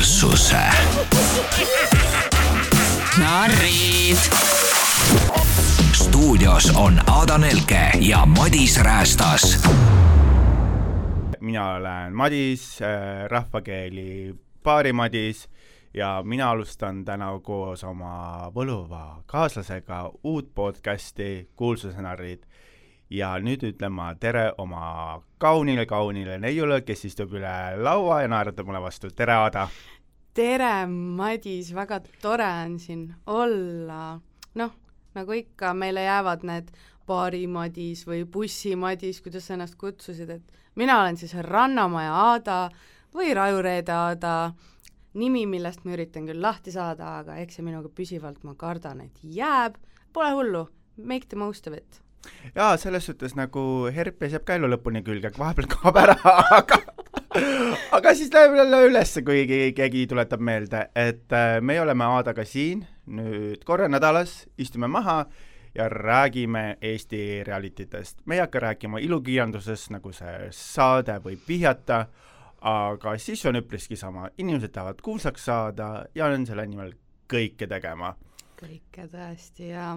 kuulsuse. narrid. stuudios on Ada Nelke ja Madis Räästas. mina olen Madis, äh, rahvakeeli Paari Madis ja mina alustan täna koos oma võluva kaaslasega uut podcasti Kuulsuse narrid ja nüüd ütlen ma tere oma kaunile, kaunile neiule, kes istub üle laua ja naeratab mulle vastu, tere Aada! Tere, Madis, väga tore on siin olla. noh, nagu ikka, meile jäävad need baari-Madis või bussi-Madis, kuidas sa ennast kutsusid, et mina olen siis Rannamaja Aada või Rajureede Aada, nimi, millest ma üritan küll lahti saada, aga eks see minuga püsivalt, ma kardan, et jääb, pole hullu, make the most of it. Jaa, selles suhtes nagu herpes jääb ka elu lõpuni külge, vahepeal kaob ära, aga aga siis läheb jälle ülesse, kui keegi tuletab meelde, et äh, me oleme Aadaga siin nüüd korra nädalas, istume maha ja räägime Eesti realititest. me ei hakka rääkima ilukirjandusest, nagu see saade võib vihjata, aga sisu on üpriski sama, inimesed tahavad kuulsaks saada ja on selle nimel kõike tegema. kõike tõesti, jaa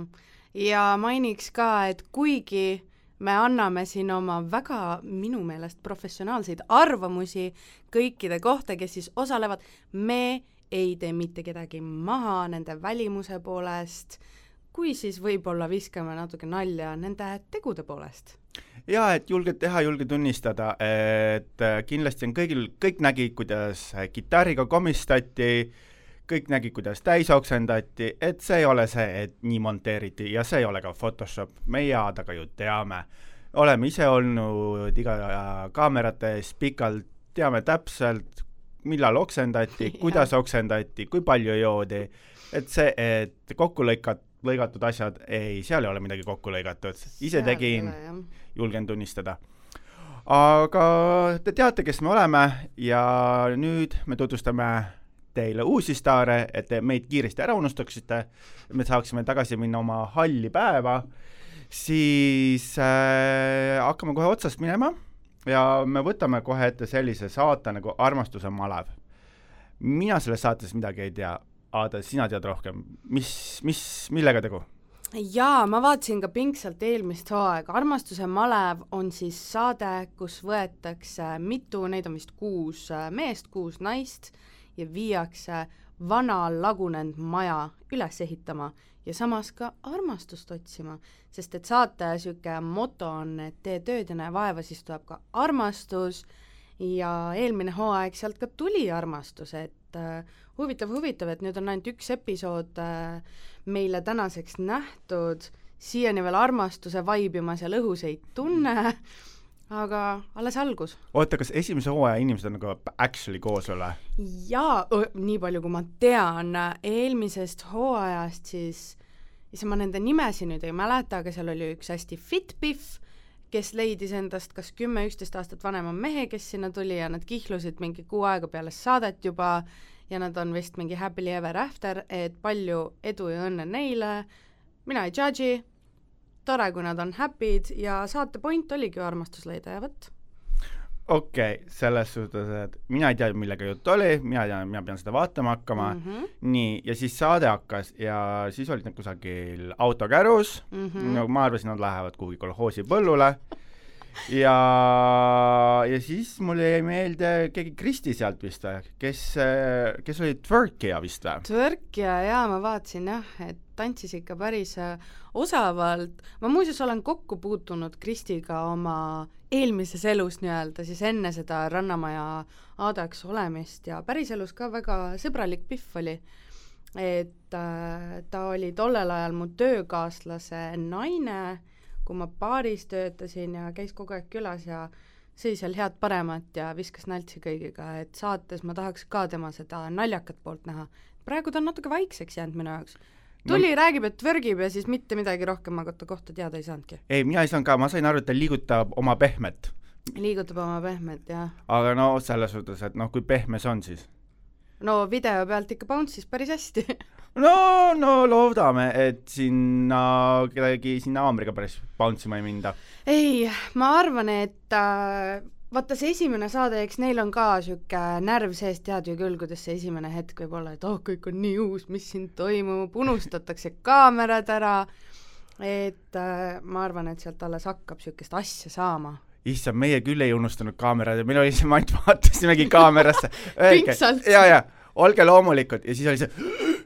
ja mainiks ka, et kuigi me anname siin oma väga minu meelest professionaalseid arvamusi kõikide kohta, kes siis osalevad, me ei tee mitte kedagi maha nende välimuse poolest, kui siis võib-olla viskame natuke nalja nende tegude poolest. Jaa, et julged teha, julge tunnistada, et kindlasti on kõigil, kõik nägid, kuidas kitarriga komistati äh, kõik nägid, kuidas täis oksendati, et see ei ole see, et nii monteeriti ja see ei ole ka Photoshop, meie Aadaga ju teame, oleme ise olnud iga kaamerate ees pikalt, teame täpselt, millal oksendati, kuidas oksendati, kui palju joodi, et see, et kokku lõikat-, lõigatud asjad, ei, seal ei ole midagi kokku lõigatud, ise seal tegin, julgen tunnistada. Aga te teate, kes me oleme ja nüüd me tutvustame teile uusi staare, et te meid kiiresti ära unustaksite, me saaksime tagasi minna oma halli päeva, siis äh, hakkame kohe otsast minema ja me võtame kohe ette sellise saate nagu Armastuse malev. mina selles saates midagi ei tea, Aada, sina tead rohkem, mis, mis, millega tegu? jaa, ma vaatasin ka pingsalt eelmist hooaega, Armastuse malev on siis saade, kus võetakse mitu, neid on vist kuus äh, meest, kuus naist ja viiakse vana lagunenud maja üles ehitama ja samas ka armastust otsima, sest et saate niisugune moto on, et tee tööd ja näe vaeva, siis tuleb ka armastus. Ja eelmine hooaeg sealt ka tuli armastus, et äh, huvitav, huvitav, et nüüd on ainult üks episood äh, meile tänaseks nähtud, siiani veel armastuse vaibi ma seal õhus ei tunne aga alles algus. oota, kas esimese hooaja inimesed on nagu actually koos või? jaa, nii palju kui ma tean, eelmisest hooajast siis, issand, ma nende nimesid nüüd ei mäleta, aga seal oli üks hästi fit pihv, kes leidis endast kas kümme-üksteist aastat vanema mehe, kes sinna tuli ja nad kihlusid mingi kuu aega peale saadet juba ja nad on vist mingi happily ever after, et palju edu ja õnne neile, mina ei judge'i tore, kui nad on happy'd ja saate point oligi ju armastus leida ja vot. okei okay,, selles suhtes, et mina ei tea, millega jutt oli, mina tean, mina pean seda vaatama hakkama mm, -hmm. nii, ja siis saade hakkas ja siis olid nad kusagil autokärus mm, -hmm. no ma arvasin, nad lähevad kuhugi kolhoosi põllule ja, ja siis mulle jäi meelde keegi Kristi sealt vist või, kes, kes oli twerkija vist või? twerkija jaa, ma vaatasin jah, et tantsis ikka päris äh, osavalt. ma muuseas olen kokku puutunud Kristiga oma eelmises elus nii-öelda, siis enne seda Rannamaja Aadaks olemist ja päriselus ka väga sõbralik pihv oli. et äh, ta oli tollel ajal mu töökaaslase naine kui ma baaris töötasin ja käis kogu aeg külas ja sõi seal head-paremat ja viskas naltsi kõigiga, et saates ma tahaks ka tema seda naljakat poolt näha. praegu ta on natuke vaikseks jäänud minu jaoks. Tuli no., räägib, et vörgib ja siis mitte midagi rohkem ma ta kohta teada ei saanudki. ei, mina ei saanud ka, ma sain aru, et ta liigutab oma pehmet. liigutab oma pehmet, jah. aga no selles suhtes, et noh, kui pehme see on siis? no video pealt ikka bounce'is päris hästi no, no loodame, et sinna kedagi sinna haamriga päris bounce ima ei minda. ei, ma arvan, et äh, vaata see esimene saade, eks neil on ka sihuke närv sees, tead ju küll, kuidas see esimene hetk võib olla, et oh, kõik on nii uus, mis siin toimub, unustatakse kaamerad ära, et äh, ma arvan, et sealt alles hakkab niisugust asja saama. Issand, meie küll ei unustanud kaamerad ja meil oli see, me ainult vaatasimegi kaamerasse. ja, ja olge loomulikud. Ja siis oli see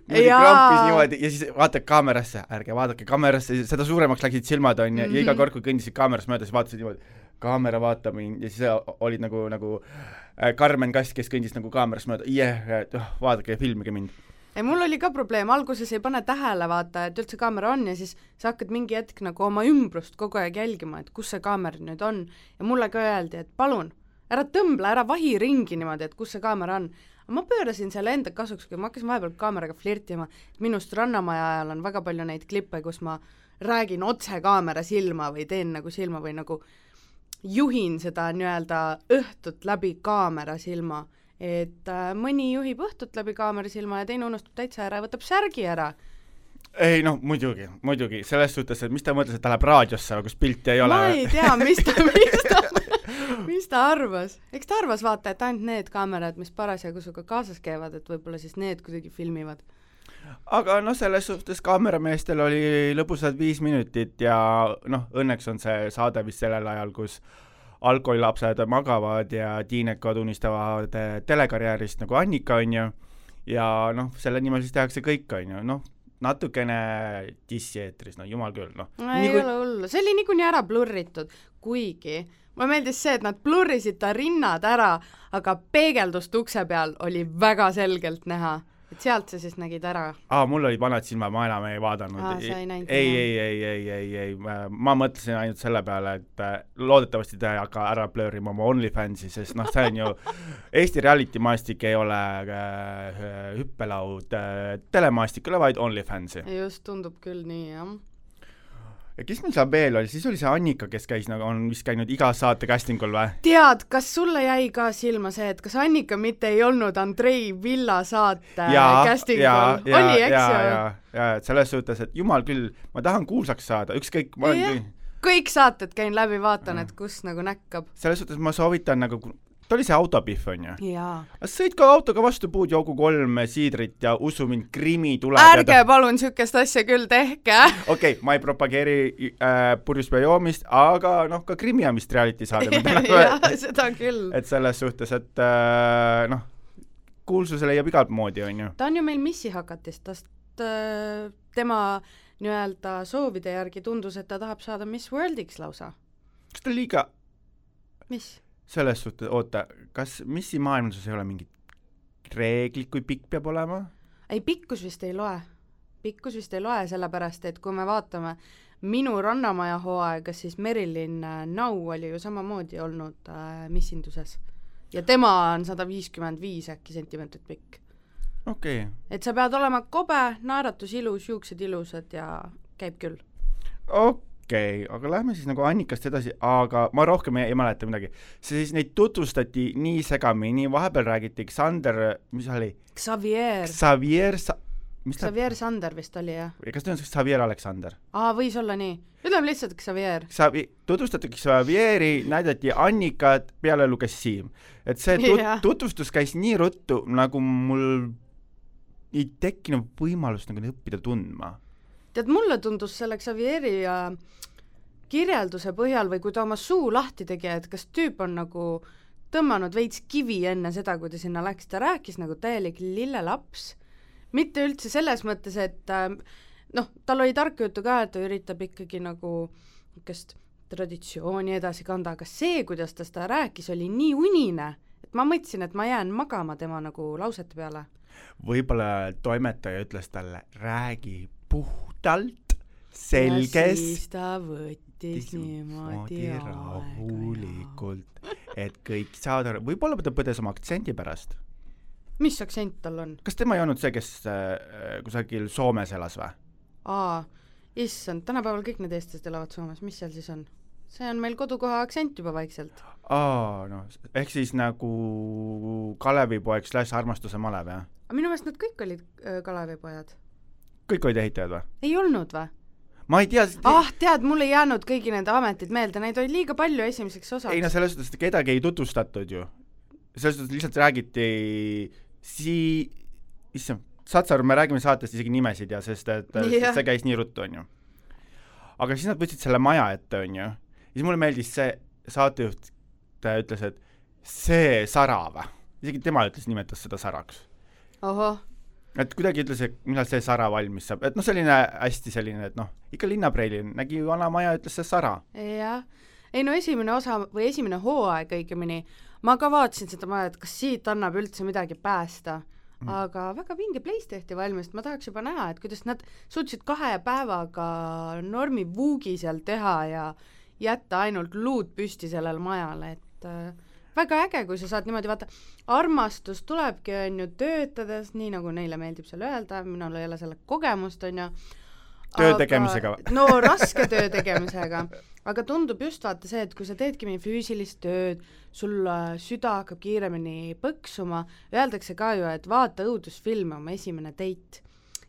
niimoodi krampis niimoodi. Ja siis vaatad kaamerasse, ärge vaadake kaamerasse, seda suuremaks läksid silmad onju mm -hmm. ja iga mhm. kord, kui kõndisid kaamerast mööda, siis vaatasid niimoodi, kaamera vaatab mind ja siis olid nagu, nagu äh, Karmen Kass, kes kõndis nagu kaamerast mööda, jah, et oh, vaadake, filmige mind. Ei, mul oli ka probleem, alguses ei pane tähele, vaata, et üldse kaamera on ja siis sa hakkad mingi hetk nagu oma ümbrust kogu aeg jälgima, et kus see kaamera nüüd on. Ja mulle ka öeldi, et palun, ära tõmble, ära vahi ringi niimoodi, et kus see kaamera on. Ma pöörasin selle enda kasuks, kui ma hakkasin vahepeal kaameraga flirtima, minust Rannamaja ajal on väga palju neid klippe, kus ma räägin otse kaamera silma või teen nagu silma või nagu juhin seda nii-öelda õhtut läbi kaamera silma. et äh, mõni juhib õhtut läbi kaamera silma ja teine unustab täitsa ära ja võtab särgi ära ei noh, muidugi, muidugi, selles suhtes, et mis ta mõtles, et ta läheb raadiosse, kus pilti ei ole? ma ei tea, mis ta, mis ta mis ta arvas? eks ta arvas, vaata, et ainult need kaamerad, mis parasjagu sinuga kaasas käivad, et võib-olla siis need kuidagi filmivad. Aga noh, selles suhtes kaamerameestel oli lõbusad viis minutit ja noh, õnneks on see saade vist sellel ajal, kus algkoolilapsed magavad ja tiinekad unistavad telekarjäärist nagu Annika, on ju, ja noh, selle nimel siis tehakse kõik, on ju, noh, natukene dissi eetris, no jumal küll, noh. no ei kui... ole hullu, see oli niikuinii ära blurritud, kuigi mulle meeldis see, et nad blurrisid ta rinnad ära, aga peegeldust ukse peal oli väga selgelt näha et sealt sa siis nägid ära? aa, mul olid vanad silmad, ma enam ei vaadanud. ei, ei, ei, ei, ei, ei, ei, ma mõtlesin ainult selle peale, et äh, loodetavasti ta ei hakka ära blöörima oma OnlyFansi, sest noh, see on ju, Eesti reality maastik ei ole äh, hüppelaud äh, telemaastikule, vaid OnlyFansi. just, tundub küll nii, jah ja kes meil seal veel oli, siis oli see Annika, kes käis nagu, on vist käinud iga saate casting ul või? tead, kas sulle jäi ka silma see, et kas Annika mitte ei olnud Andrei Villa saate casting ul? oli, eks ju? ja, ja, et selles suhtes, et jumal küll, ma tahan kuulsaks saada, ükskõik, ma olen kõik saated käin läbi, vaatan, et kus nagu näkkab. selles suhtes ma soovitan nagu ta oli see autopihv, onju. sõid ka autoga vastu puud, joogu kolm siidrit ja usu mind, krimi tuleb. ärge ta... palun siukest asja küll tehke. okei okay,, ma ei propageeri äh, purjuspea joomist, aga noh, ka krimi on vist reality saade jaa, seda küll. et selles suhtes, et äh, noh, kuulsuse leiab igalt moodi, onju. ta on ju meil Missi hakatist, tast äh, tema nii-öelda soovide järgi tundus, et ta tahab saada Miss Worldiks lausa. kas ta liiga mis? Selles suhtes, oota, kas missimaailmanduses ei ole mingit reeglit, kui pikk peab olema? ei, pikkus vist ei loe. pikkus vist ei loe, sellepärast et kui me vaatame minu Rannamaja hooaega, siis Merilin äh, Nau oli ju samamoodi olnud äh, missinduses. ja tema on sada viiskümmend viis äkki sentimeetrit pikk. okei okay.. et sa pead olema kobe, naeratus ilus, juuksed ilusad ja käib küll. okei okei okay,, aga lähme siis nagu Annikast edasi, aga ma rohkem ei, ei mäleta midagi. siis neid tutvustati nii segamini, vahepeal räägiti Xander, mis oli? Xavier. Xavier Sa-, mis ta Xavier Sander vist oli, jah? kas ta on siis Xavier Aleksander? aa, võis olla nii. ütleme lihtsalt Xavier. Xavi-, tutvustati Xavieri, näidati Annikat, peale luges Siim. et see tut-, tutvustus käis nii ruttu, nagu mul ei tekkinud võimalust nagu õppida tundma tead, mulle tundus selle Xavieri äh, kirjelduse põhjal või kui ta oma suu lahti tegi, et kas tüüp on nagu tõmmanud veits kivi enne seda, kui ta sinna läks, ta rääkis nagu täielik lillelaps, mitte üldse selles mõttes, et äh, noh, tal oli tarka juttu ka, et ta üritab ikkagi nagu niisugust traditsiooni edasi kanda, aga see, kuidas ta seda rääkis, oli nii unine, et ma mõtlesin, et ma jään magama tema nagu lausete peale. võib-olla toimetaja ütles talle, räägi puhtalt selges. siis ta võttis niimoodi rahulikult, et kõik saavad aru, võib-olla ta põdes oma aktsendi pärast. mis aktsent tal on? kas tema ei olnud see, kes äh, kusagil Soomes elas või? aa, issand, tänapäeval kõik need eestlased elavad Soomes, mis seal siis on? see on meil kodukoha aktsent juba vaikselt. aa, noh, ehk siis nagu Kalevipoeg slaš armastuse malev, jah? minu meelest nad kõik olid äh, Kalevipojad kõik olid ehitajad või? ei olnud või? ma ei tea ah tead, mul ei jäänud kõigi nende ametid meelde, neid oli liiga palju esimeseks osaks. ei no selles suhtes, et kedagi ei tutvustatud ju. selles suhtes lihtsalt räägiti sii-, issand, Satsar, me räägime saatest isegi nimesid ja sest et yeah. see käis nii ruttu, on ju. aga siis nad võtsid selle maja ette, on ju, siis mulle meeldis see saatejuht, ta ütles, et see Sara või, isegi tema ütles, nimetas seda Saraks. ohoh et kuidagi ütles, et millal see Sara valmis saab, et noh, selline hästi selline, et noh, ikka linnapreili, nägi vana maja, ütles see Sara. jah, ei no esimene osa või esimene hooaeg õigemini, ma ka vaatasin seda maja, et kas siit annab üldse midagi päästa mm. aga väga vinge place tehti valmis, ma tahaks juba näha, et kuidas nad suutsid kahe päevaga normi vuugi seal teha ja jätta ainult luud püsti sellele majale, et äh, väga äge, kui sa saad niimoodi vaata, armastus tulebki, on ju, töötades, nii nagu neile meeldib seal öelda, minul ei ole selle kogemust, on ju, töö tegemisega või? no raske töö tegemisega, aga tundub just vaata see, et kui sa teedki mingi füüsilist tööd, sul äh, süda hakkab kiiremini põksuma, öeldakse ka ju, et vaata õudusfilme, oma esimene date,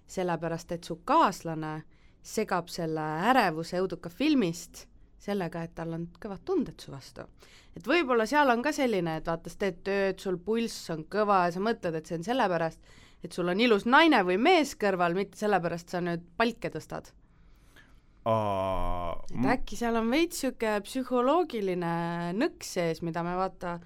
sellepärast et su kaaslane segab selle ärevuse õuduka filmist sellega, et tal on kõvad tunded su vastu. Et võib-olla seal on ka selline, et vaata, sa teed tööd, sul pulss on kõva ja sa mõtled, et see on sellepärast, et sul on ilus naine või mees kõrval, mitte sellepärast sa nüüd palke tõstad. et äkki seal on veits niisugune psühholoogiline nõks sees, mida me vaata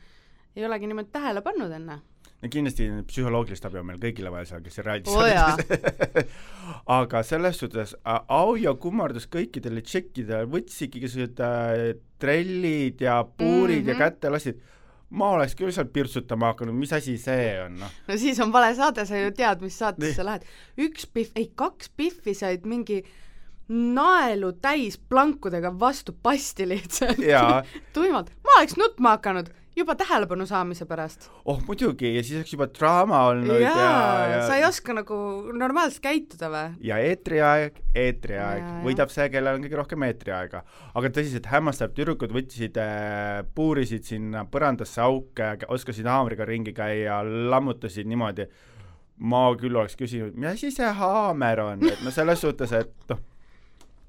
ei olegi niimoodi tähele pannud enne no kindlasti psühholoogilist abi on meil kõigile vaja seal, kes reality oh, aga selles suhtes au ja kummardus kõikidele tšekkidele, võttis ikkagi sellised äh, trellid ja puurid mm -hmm. ja mhm. kätte lasid ma oleks küll seal pirtsutama hakanud, mis asi see on, noh. no siis on vale saade, sa ju tead, mis saatesse sa lähed. üks pihv, ei kaks pihvi said mingi naelu täis plankudega vastu pasti lihtsalt tuimalt. ma oleks nutma hakanud juba tähelepanu saamise pärast. oh muidugi, ja siis oleks juba draama olnud ja, ja, ja sa ei oska nagu normaalselt käituda või? ja eetriaeg, eetriaeg, võidab see, kellel on kõige rohkem eetriaega. aga tõsiselt hämmastav, tüdrukud võtsid äh,, puurisid sinna põrandasse auke, oskasid haamriga ringi käia, lammutasid niimoodi, ma küll oleks küsinud, mis asi see haamer on, et no selles suhtes, et noh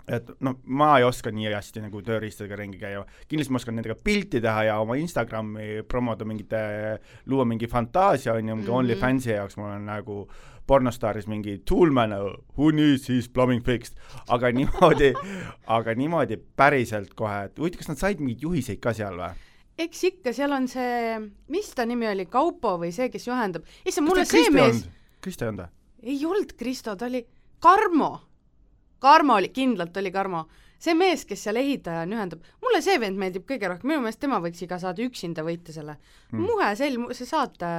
et noh, ma ei oska nii hästi nagu tööriistadega ringi käia, kindlasti ma oskan nendega pilti teha ja oma Instagrami promoda mingite, luua mingi fantaasia, on ju, mingi mm -hmm. OnlyFansi jaoks mul on nagu pornostaaris mingi toolman, who needs his plumbing fixed, aga niimoodi aga niimoodi päriselt kohe, et huvitav, kas nad said mingeid juhiseid ka seal või? eks ikka, seal on see, mis ta nimi oli, Kaupo või see, kes juhendab, issand, mulle see mees Kristo ei olnud või? ei olnud Kristo, ta oli Karmo Karmo oli, kindlalt oli Karmo. see mees, kes seal ehitajana ühendab, mulle see vend meeldib kõige rohkem, minu meelest tema võiks iga saade üksinda võita selle mm.. Muhe sel-, see saate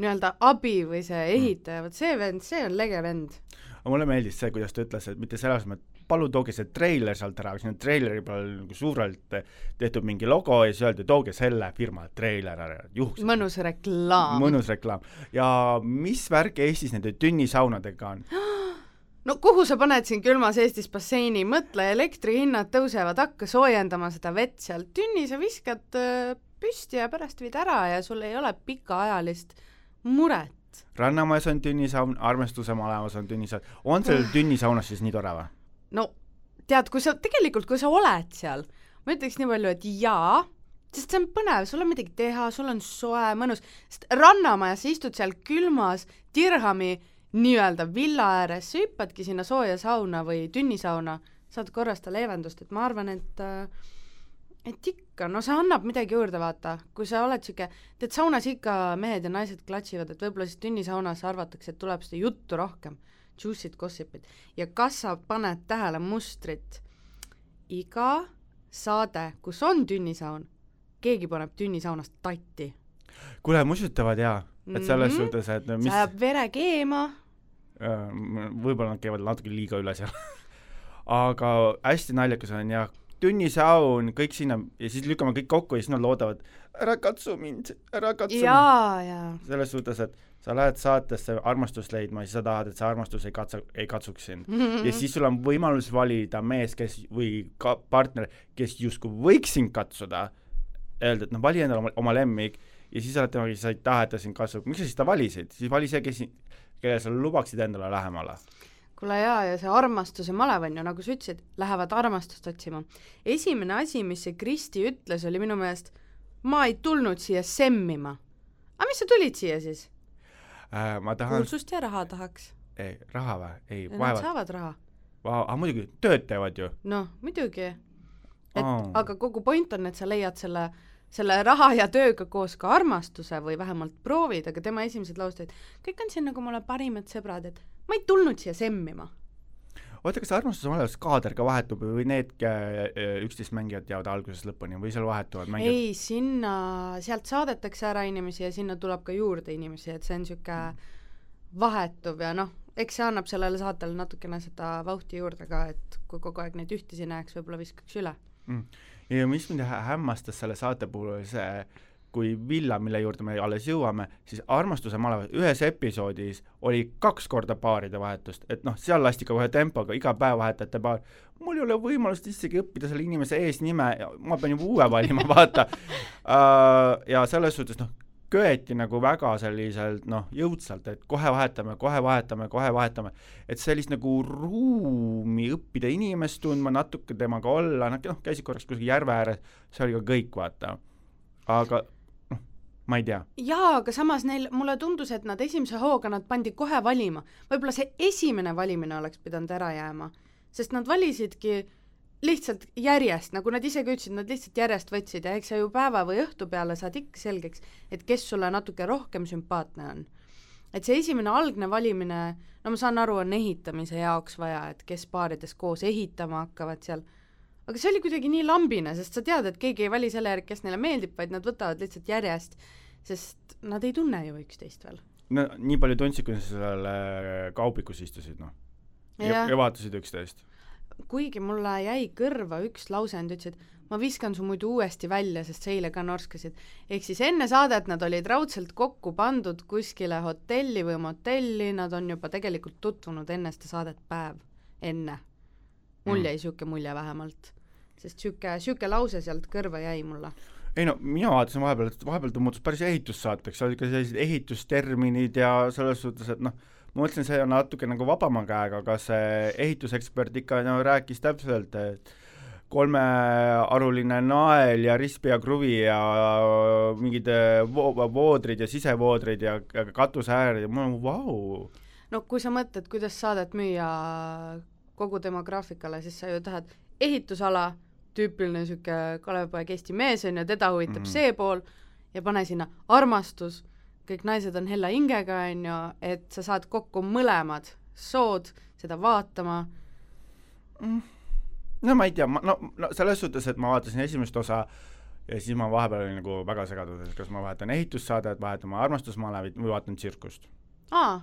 nii-öelda abi või see hmm. ehitaja, vot see vend, see on lege vend. aga mulle meeldis see, kuidas ta ütles, et mitte selles mõttes, palun tooge see treiler sealt ära, sinna treileri peal nagu suurelt tehtud mingi logo ja siis öeldi, tooge selle firma treiler ära, juhuks. mõnus reklaam. mõnus reklaam. ja mis värk Eestis nende tünnisaunadega on no kuhu sa paned siin külmas Eestis basseini, mõtle, elektrihinnad tõusevad, hakka soojendama seda vett seal, tünni sa viskad äh, püsti ja pärast viid ära ja sul ei ole pikaajalist muret. rannamajas on tünnisaun, armastuse malemas on tünnisaun, on sellel tünnisaunas siis nii tore või? no tead, kui sa, tegelikult kui sa oled seal, ma ütleks nii palju, et jaa, sest see on põnev, sul on midagi teha, sul on soe, mõnus, sest rannamajas sa istud seal külmas dirhami nii-öelda villa ääres, sa hüppadki sinna sooja sauna või tünnisauna, saad korrasta leevendust, et ma arvan, et äh, et ikka, no see annab midagi juurde, vaata, kui sa oled niisugune, tead saunas ikka mehed ja naised klatsivad, et võib-olla siis tünnisaunas arvatakse, et tuleb seda juttu rohkem, juice'id, gossip'id, ja kas sa paned tähele mustrit, iga saade, kus on tünnisaun, keegi paneb tünnisaunast tatti. kuule, musutavad jaa, et selles mm -hmm. suhtes, et no mis see ajab vere keema võib-olla nad käivad natuke liiga üle seal aga hästi naljakas on jah, tünnisaun, kõik sinna ja siis lükkame kõik kokku ja siis nad loodavad, ära katsu mind, ära katsu jaa, mind. selles suhtes, et sa lähed saatesse armastust leidma ja siis sa tahad, et see armastus ei katsa, ei katsuks sind mm. -hmm. ja siis sul on võimalus valida mees, kes või ka partner, kes justkui võiks sind katsuda, öelda, et noh, vali endale oma, oma lemmik ja siis oled temaga, sa ei taha, et ta sind katsub, miks sa siis ta valisid, siis vali see, kes kellele sa lubaksid endale lähemale? kuule jaa, ja see armastuse malev on ju, nagu sa ütlesid, lähevad armastust otsima. esimene asi, mis see Kristi ütles, oli minu meelest, ma ei tulnud siia semmima. aga mis sa tulid siia siis äh,? ma tahan kuulsust ja raha tahaks. ei, raha või? ei, Nad vaevalt. saavad raha. aga muidugi, tööd teevad ju. noh, muidugi. et Aa. aga kogu point on, et sa leiad selle selle raha ja tööga koos ka armastuse või vähemalt proovid, aga tema esimesed laused olid, kõik on siin nagu mulle parimad sõbrad, et ma ei tulnud siia semmima. oota, kas armastuse malevas kaader ka vahetub või need üksteist mängijat jäävad algusest lõpuni või seal vahetuvad mängijad? ei, sinna, sealt saadetakse ära inimesi ja sinna tuleb ka juurde inimesi, et see on niisugune vahetuv ja noh, eks see annab sellele saatele natukene seda vauhti juurde ka, et kui kogu aeg neid ühtesi näeks, võib-olla viskaks üle mm.. Ja mis mind hä- hämmastas selle saate puhul, oli see, kui Villa, mille juurde me alles jõuame, siis Armastuse malevas ühes episoodis oli kaks korda paaride vahetust, et noh, seal lasti ka kohe tempoga, iga päev vahetate paar. mul ei ole võimalust isegi õppida selle inimese eesnime, ma pean juba uue valima, vaata uh,. ja selles suhtes noh, köeti nagu väga selliselt noh, jõudsalt, et kohe vahetame, kohe vahetame, kohe vahetame. et sellist nagu ruumi õppida inimest tundma, natuke temaga olla, noh, noh, käisid korraks kuskil järve ääres, see oli ka kõik, vaata. aga noh, ma ei tea. jaa, aga samas neil, mulle tundus, et nad esimese hooga nad pandi kohe valima. võib-olla see esimene valimine oleks pidanud ära jääma, sest nad valisidki lihtsalt järjest, nagu nad ise ka ütlesid, nad lihtsalt järjest võtsid ja eks sa ju päeva või õhtu peale saad ikka selgeks, et kes sulle natuke rohkem sümpaatne on. et see esimene algne valimine, no ma saan aru, on ehitamise jaoks vaja, et kes paarides koos ehitama hakkavad seal, aga see oli kuidagi nii lambine, sest sa tead, et keegi ei vali selle järgi, kes neile meeldib, vaid nad võtavad lihtsalt järjest, sest nad ei tunne ju üksteist veel. no nii palju tundsid, kui sa seal kaubikus istusid, noh. ja vaatasid üksteist. Kuigi mulle jäi kõrva üks lause, nad ütlesid, ma viskan su muidu uuesti välja, sest sa eile ka norskasid. ehk siis enne saadet nad olid raudselt kokku pandud kuskile hotelli või motelli, nad on juba tegelikult tutvunud enne seda saadet päev, enne. mul Mm. jäi niisugune mulje vähemalt. sest niisugune, niisugune lause sealt kõrva jäi mulle. ei no mina vaatasin vahepeal, et vahepeal ta muutus päris ehitussaateks, olid ka sellised ehitusterminid ja selles suhtes, et noh, ma mõtlesin, see on natuke nagu vabama käega, aga see ehitusekspert ikka no rääkis täpselt, et kolmearuline nael ja risp ja kruvi ja mingid äh, vo-, voodrid ja sisevoodrid ja katuseääred ja mul on vau. no kui sa mõtled, kuidas saadet müüa kogu demograafikale, siis sa ju tahad ehitusala, tüüpiline niisugune Kalevipoeg Eesti mees on ju, teda huvitab mm. -hmm. see pool ja pane sinna armastus, kõik naised on hella hingega, on ju, et sa saad kokku mõlemad sood seda vaatama, no ma ei tea, ma no, no selles suhtes, et ma vaatasin esimest osa ja siis ma vahepeal olin nagu väga segaduses, kas ma vaatan ehitussaadet, vaatan oma armastusmalevit või vaatan tsirkust. aa,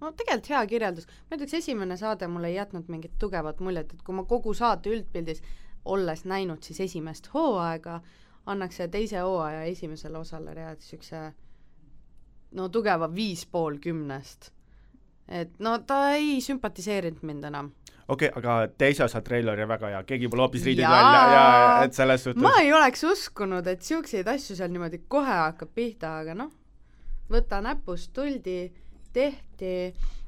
no tegelikult hea kirjeldus, ma ütleks, esimene saade mulle ei jätnud mingit tugevat muljet, et kui ma kogu saate üldpildis olles näinud siis esimest hooaega, annaks see teise hooaja esimesele osale reaalselt niisuguse no tugeva viis pool kümnest. et no ta ei sümpatiseerinud mind enam. okei okay,, aga teise osa treiler oli väga hea, keegi pole hoopis riided Jaa. välja ja et selles suhtes ma ei oleks uskunud, et niisuguseid asju seal niimoodi kohe hakkab pihta, aga noh, võta näpust, tuldi, tehti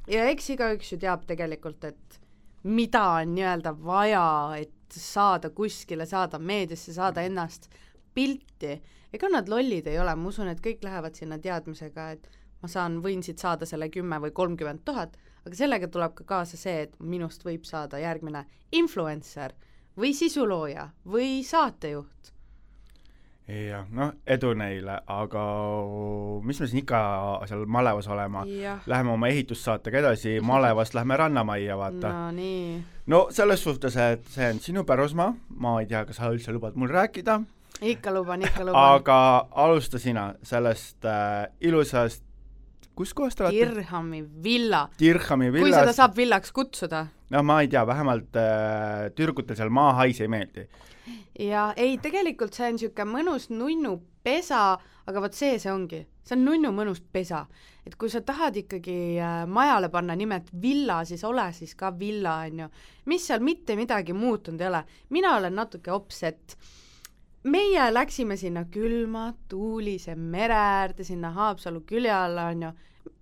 ja eks igaüks ju teab tegelikult, et mida on nii-öelda vaja, et saada kuskile, saada meediasse, saada ennast pilti. Ega nad lollid ei ole, ma usun, et kõik lähevad sinna teadmisega, et ma saan, võin siit saada selle kümme või kolmkümmend tuhat, aga sellega tuleb ka kaasa see, et minust võib saada järgmine influencer või sisulooja või saatejuht. jah, noh, edu neile, aga mis me siin ikka seal malevas olema, läheme oma ehitussaatega edasi, malevast lähme Rannamajja, vaata. No nii. no selles suhtes, et see on sinu pärusmaa, ma ei tea, kas sa üldse lubad mul rääkida, ikka luban, ikka luban. aga alusta sina sellest äh, ilusast, kus kohas te olete? Dirhami villa. Dirhami kui seda villas, saab villaks kutsuda. no ma ei tea, vähemalt äh, tüdrukutel seal maahais ei meeldi. ja ei, tegelikult see on niisugune mõnus nunnu pesa, aga vot see see ongi, see on nunnu mõnus pesa. et kui sa tahad ikkagi äh, majale panna nimet villa, siis ole siis ka villa, on ju. mis seal mitte midagi muutunud ei ole. mina olen natuke upset. Meie läksime sinna külma, tuulise mere äärde, sinna Haapsalu külje alla, on ju,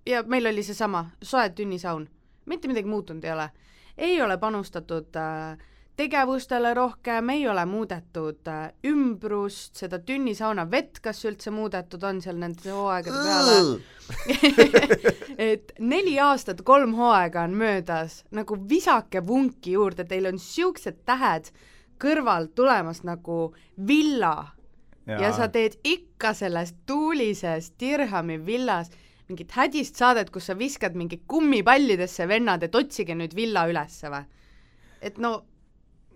ja meil oli seesama soe tünnisaun. mitte midagi muutunud ei ole. ei ole panustatud äh, tegevustele rohkem, ei ole muudetud äh, ümbrust, seda tünnisauna vett, kas üldse muudetud on seal nende hooaegade peale et neli aastat, kolm hooaega on möödas, nagu visake vunki juurde, teil on siuksed tähed kõrval tulemas nagu villa ja, ja sa teed ikka selles tuulises Dirhami villas mingit hädist saadet, kus sa viskad mingi kummipallidesse vennad, et otsige nüüd villa ülesse või? et no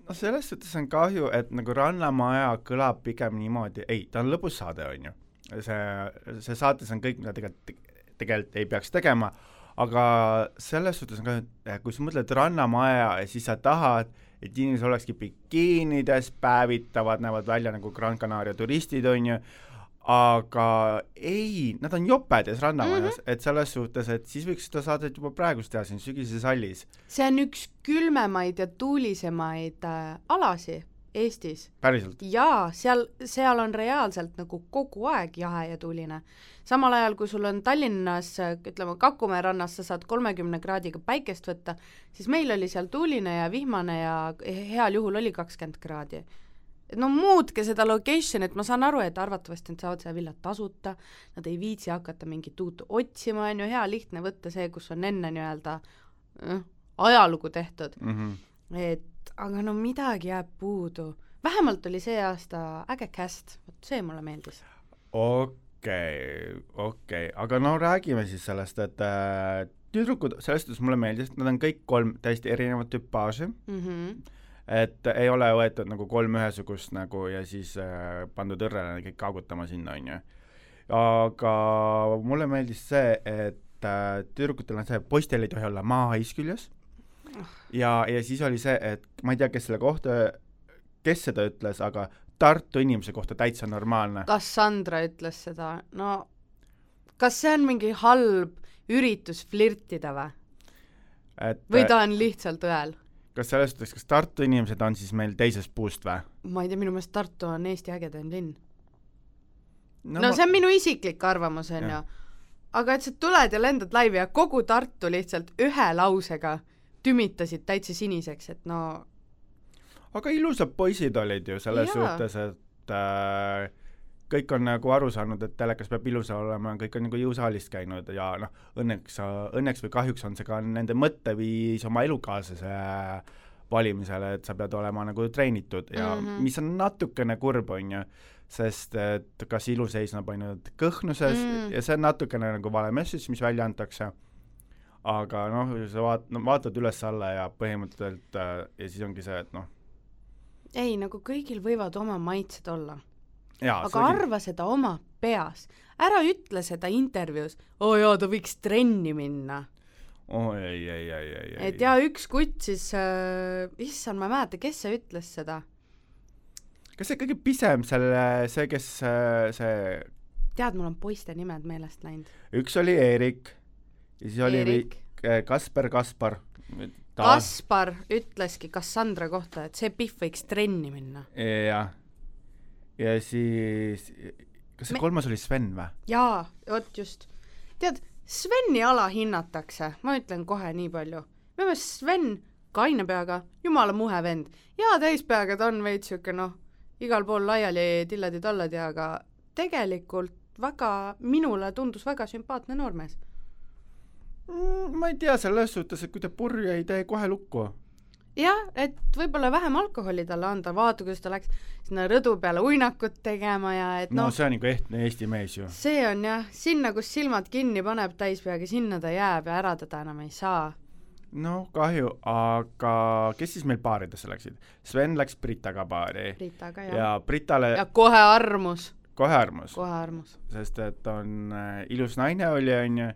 no selles suhtes on kahju, et nagu Rannamaja kõlab pigem niimoodi, ei, ta on lõbus saade, on ju. see, see saates on kõik, mida tegelikult, tegelikult ei peaks tegema, aga selles suhtes on kahju, et kui sa mõtled Rannamaja ja siis sa tahad, et inimesed olekski bikiinides, päevitavad, näevad välja nagu Gran Canaria turistid, on ju, aga ei, nad on jopedes rannamajas mm, -hmm. et selles suhtes, et siis võiks seda saadet juba praegust teha siin sügises hallis. see on üks külmemaid ja tuulisemaid äh, alasi Eestis. päriselt? jaa, seal, seal on reaalselt nagu kogu aeg jahe ja tuuline. samal ajal, kui sul on Tallinnas, ütleme Kakumäe rannas, sa saad kolmekümne kraadiga päikest võtta, siis meil oli seal tuuline ja vihmane ja heal juhul oli kakskümmend kraadi no muutke seda location'it, ma saan aru, et arvatavasti nad saavad selle villa tasuta, nad ei viitsi hakata mingit uut otsima, on ju, hea lihtne võtta see, kus on enne nii-öelda äh, ajalugu tehtud mm. -hmm. et aga no midagi jääb puudu. vähemalt oli see aasta äge cast, vot see mulle meeldis. okei okay,, okei okay., aga no räägime siis sellest, et äh, tüdrukud, selles suhtes mulle meeldis, et nad on kõik kolm täiesti erinevat tüpaaži mm. -hmm et ei ole võetud nagu kolm ühesugust nagu ja siis äh, pandud õrrele kõik kaagutama sinna, on ju. aga mulle meeldis see, et äh, tüdrukutel on see, poistel ei tohi olla maahais küljes ja, ja siis oli see, et ma ei tea, kes selle kohta, kes seda ütles, aga Tartu inimese kohta täitsa normaalne. Cassandra ütles seda, no kas see on mingi halb üritus flirtida või? või ta on lihtsalt õel? kas selles suhtes, kas Tartu inimesed on siis meil teisest puust või? ma ei tea, minu meelest Tartu on Eesti ägedaim linn. no, no ma... see on minu isiklik arvamus, on ju. aga et sa tuled ja lendad laivi ja kogu Tartu lihtsalt ühe lausega tümitasid täitsa siniseks, et no aga ilusad poisid olid ju selles Jaa. suhtes, et äh, kõik on nagu aru saanud, et telekas peab ilus olema, kõik on nagu jõusaalist käinud ja noh, õnneks, õnneks või kahjuks on see ka nende mõtteviis oma elukaaslase valimisele, et sa pead olema nagu treenitud ja mm -hmm. mis on natukene kurb, on ju, sest et kas ilu seisneb ainult kõhnuses mm -hmm. ja see on natukene nagu vale message, mis välja antakse, aga noh, sa vaat-, no vaatad üles-alla ja põhimõtteliselt äh, ja siis ongi see, et noh, ei, nagu kõigil võivad oma maitsed olla aga oli... arva seda oma peas, ära ütle seda intervjuus, oo oh jaa, ta võiks trenni minna. oo oh, ei, ei, ei, ei, ei. et jaa, üks kutt siis äh,, issand, ma ei mäleta, kes see ütles seda. kas see kõige pisem selle, see, kes äh, see tead, mul on poiste nimed meelest läinud. üks oli Eerik ja siis oli Eerik. Äh, Kasper Kaspar. Kaspar ütleski Cassandra kohta, et see Pihv võiks trenni minna. jah ja siis, kas see Me... kolmas oli Sven või? jaa, vot just. tead, Sveni alahinnatakse, ma ütlen kohe nii palju. minu meelest Sven kaine peaga, jumala muhe vend. jaa, täispeaga ta on veits siuke noh, igal pool laiali tilledi-talledi, aga tegelikult väga, minule tundus väga sümpaatne noormees mm,. ma ei tea, selles suhtes, et kui ta purju ei tee kohe lukku jah, et võib-olla vähem alkoholi talle anda, vaata, kuidas ta läks sinna rõdu peale uinakut tegema ja et noh no, see on nagu ehtne Eesti mees ju. see on jah, sinna, kus silmad kinni paneb täispeaga, sinna ta jääb ja ära teda enam ei saa. no kahju, aga kes siis meil baaridesse läksid? Sven läks Britaga baari. Britaga, jah. ja Britale ja kohe armus. kohe armus. kohe armus. sest et on äh, ilus naine oli, onju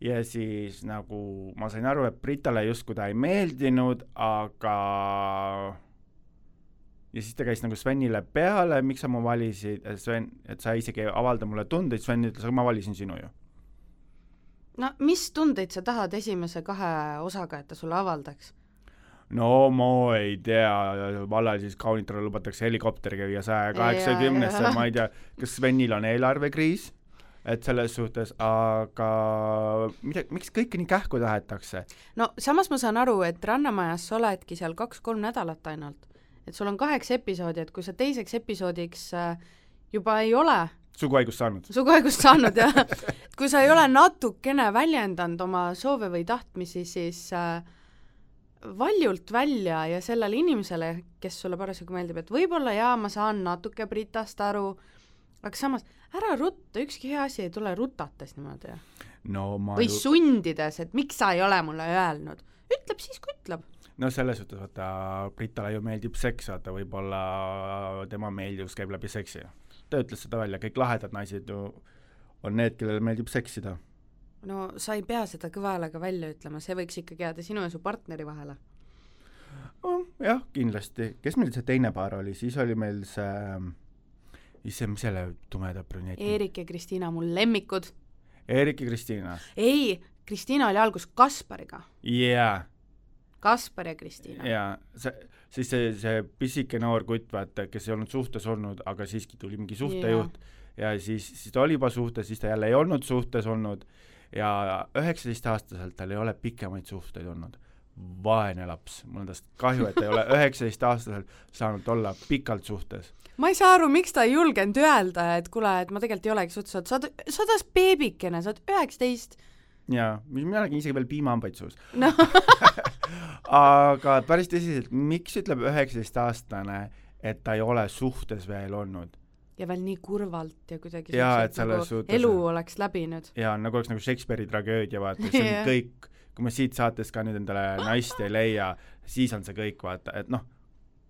ja siis nagu ma sain aru, et Britale justkui ta ei meeldinud, aga ja siis ta käis nagu Svenile peale, miks sa mu valisid, Sven, et sa isegi ei avalda mulle tundeid, Sven ütles, aga ma valisin sinu ju. no mis tundeid sa tahad esimese kahe osaga, et ta sulle avaldaks? no ma ei tea, vallal siis kaunitele lubatakse helikopteriga viia saja kaheksakümnesse, ma ei tea, kas Svenil on eelarvekriis et selles suhtes, aga mida, miks kõike nii kähku tahetakse? no samas ma saan aru, et Rannamajas sa oledki seal kaks-kolm nädalat ainult. et sul on kaheksa episoodi, et kui sa teiseks episoodiks äh, juba ei ole suguhaigust saanud? suguhaigust saanud, jah. et kui sa ei ole natukene väljendanud oma soove või tahtmisi, siis äh, valjult välja ja sellele inimesele, kes sulle parasjagu meeldib, et võib-olla jaa, ma saan natuke Britast aru, aga samas ära rutta, ükski hea asi ei tule rutates niimoodi no või ju... sundides, et miks sa ei ole mulle öelnud. ütleb siis, kui ütleb. no selles suhtes, vaata, Britale ju meeldib seks, vaata, võib-olla tema meeldivus käib läbi seksi. ta ütles seda välja, kõik lahedad naised ju on need, kellele meeldib seksida. no sa ei pea seda kõva häälega välja ütlema, see võiks ikkagi jääda sinu ja su partneri vahele. oh, jah, kindlasti. kes meil see teine paar oli, siis oli meil see, issand, mis selle tumeda brüneti Eerik ja Kristiina, mu lemmikud. Eerik ja Kristiina. ei, Kristiina oli alguses Kaspariga. jaa Kaspar ja Kristiina. jaa, see, siis see, see pisike noor kutt, vaata, kes ei olnud suhtes olnud, aga siiski tuli mingi suhtejuht ja siis, siis ta oli juba suhtes, siis ta jälle ei olnud suhtes olnud ja üheksateistaastaselt tal ei ole pikemaid suhteid olnud. Vaene laps, mul on tast kahju, et ei ole üheksateistaastaselt saanud olla pikalt suhtes. ma ei saa aru, miks ta ei julgenud öelda, et kuule, et ma tegelikult ei olegi suhtes olnud, sa oled, sa oled alles beebikene, sa oled üheksateist. jaa, mina nägin isegi veel piimahambaid suus noh aga päris tõsiselt, miks ütleb üheksateistaastane, et ta ei ole suhtes veel olnud? ja veel nii kurvalt ja kuidagi Jaa, et selles nagu suhtes- elu oleks läbinud. jaa, nagu oleks nagu Shakespeare'i tragöödia, vaata, see on kõik, kui me siit saatest ka nüüd endale naist ei leia, siis on see kõik, vaata, et noh,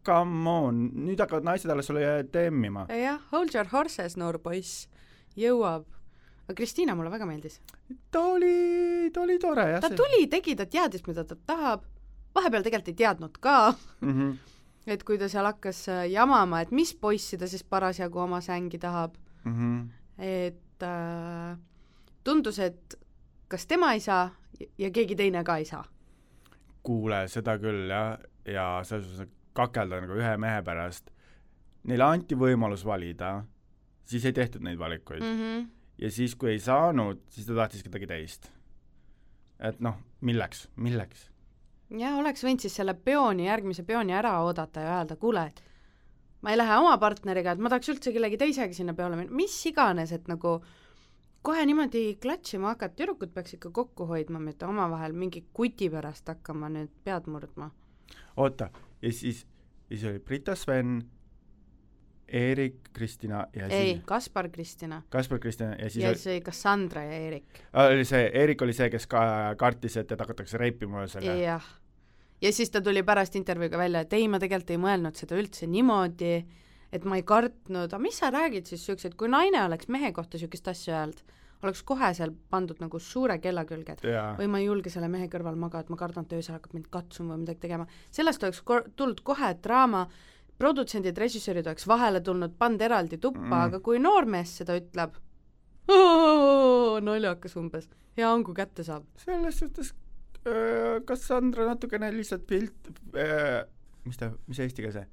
come on, nüüd hakkavad naised alles sulle temmima. jah, hold your horses, noor poiss, jõuab. aga Kristiina mulle väga meeldis. ta oli, ta oli tore, jah. ta tuli, tegi, ta teadis, mida ta tahab. vahepeal tegelikult ei teadnud ka, mm. -hmm. et kui ta seal hakkas äh, jamama, et mis poissi ta siis parasjagu oma sängi tahab. Mm -hmm. et äh, tundus, et kas tema ei saa ja keegi teine ka ei saa. kuule, seda küll, jah, ja selles suhtes kakelda nagu ühe mehe pärast. Neile anti võimalus valida, siis ei tehtud neid valikuid mm. Mm -hmm. ja siis, kui ei saanud, siis ta tahtis kedagi teist. et noh, milleks, milleks? ja oleks võinud siis selle peoni, järgmise peoni ära oodata ja öelda, kuule, et ma ei lähe oma partneriga, et ma tahaks üldse kellegi teisega sinna peole minna, mis iganes, et nagu kohe niimoodi klatšima hakata, tüdrukud peaks ikka kokku hoidma, mitte omavahel mingi kuti pärast hakkama nüüd pead murdma. oota, ja siis, siis oli Brita Sven, Eerik, Kristina ja ei siis, Kaspar Kristina Kaspar Kristina ja siis ja siis oli Cassandra ja Eerik. oli see, Eerik oli see, kes ka kartis, et teda hakatakse reipima ühesõnaga. jah. ja siis ta tuli pärast intervjuuga välja, et ei, ma tegelikult ei mõelnud seda üldse niimoodi, et ma ei kartnud, aga mis sa räägid siis siukseid, kui naine oleks mehe kohta siukest asja öelnud, oleks kohe seal pandud nagu suure kella külge, et jaa, või ma ei julge selle mehe kõrval magada, ma kardan, et öösel hakkab mind katsuma või midagi tegema. sellest oleks kor-, tulnud kohe draama, produtsendid, režissöörid oleks vahele tulnud, pannud eraldi tuppa Mm. aga kui noormees seda ütleb, naljakas umbes, hea on, kui kätte saab. selles suhtes äh, Cassandra natukene lihtsalt pilt äh,, mis ta, mis eesti keel see,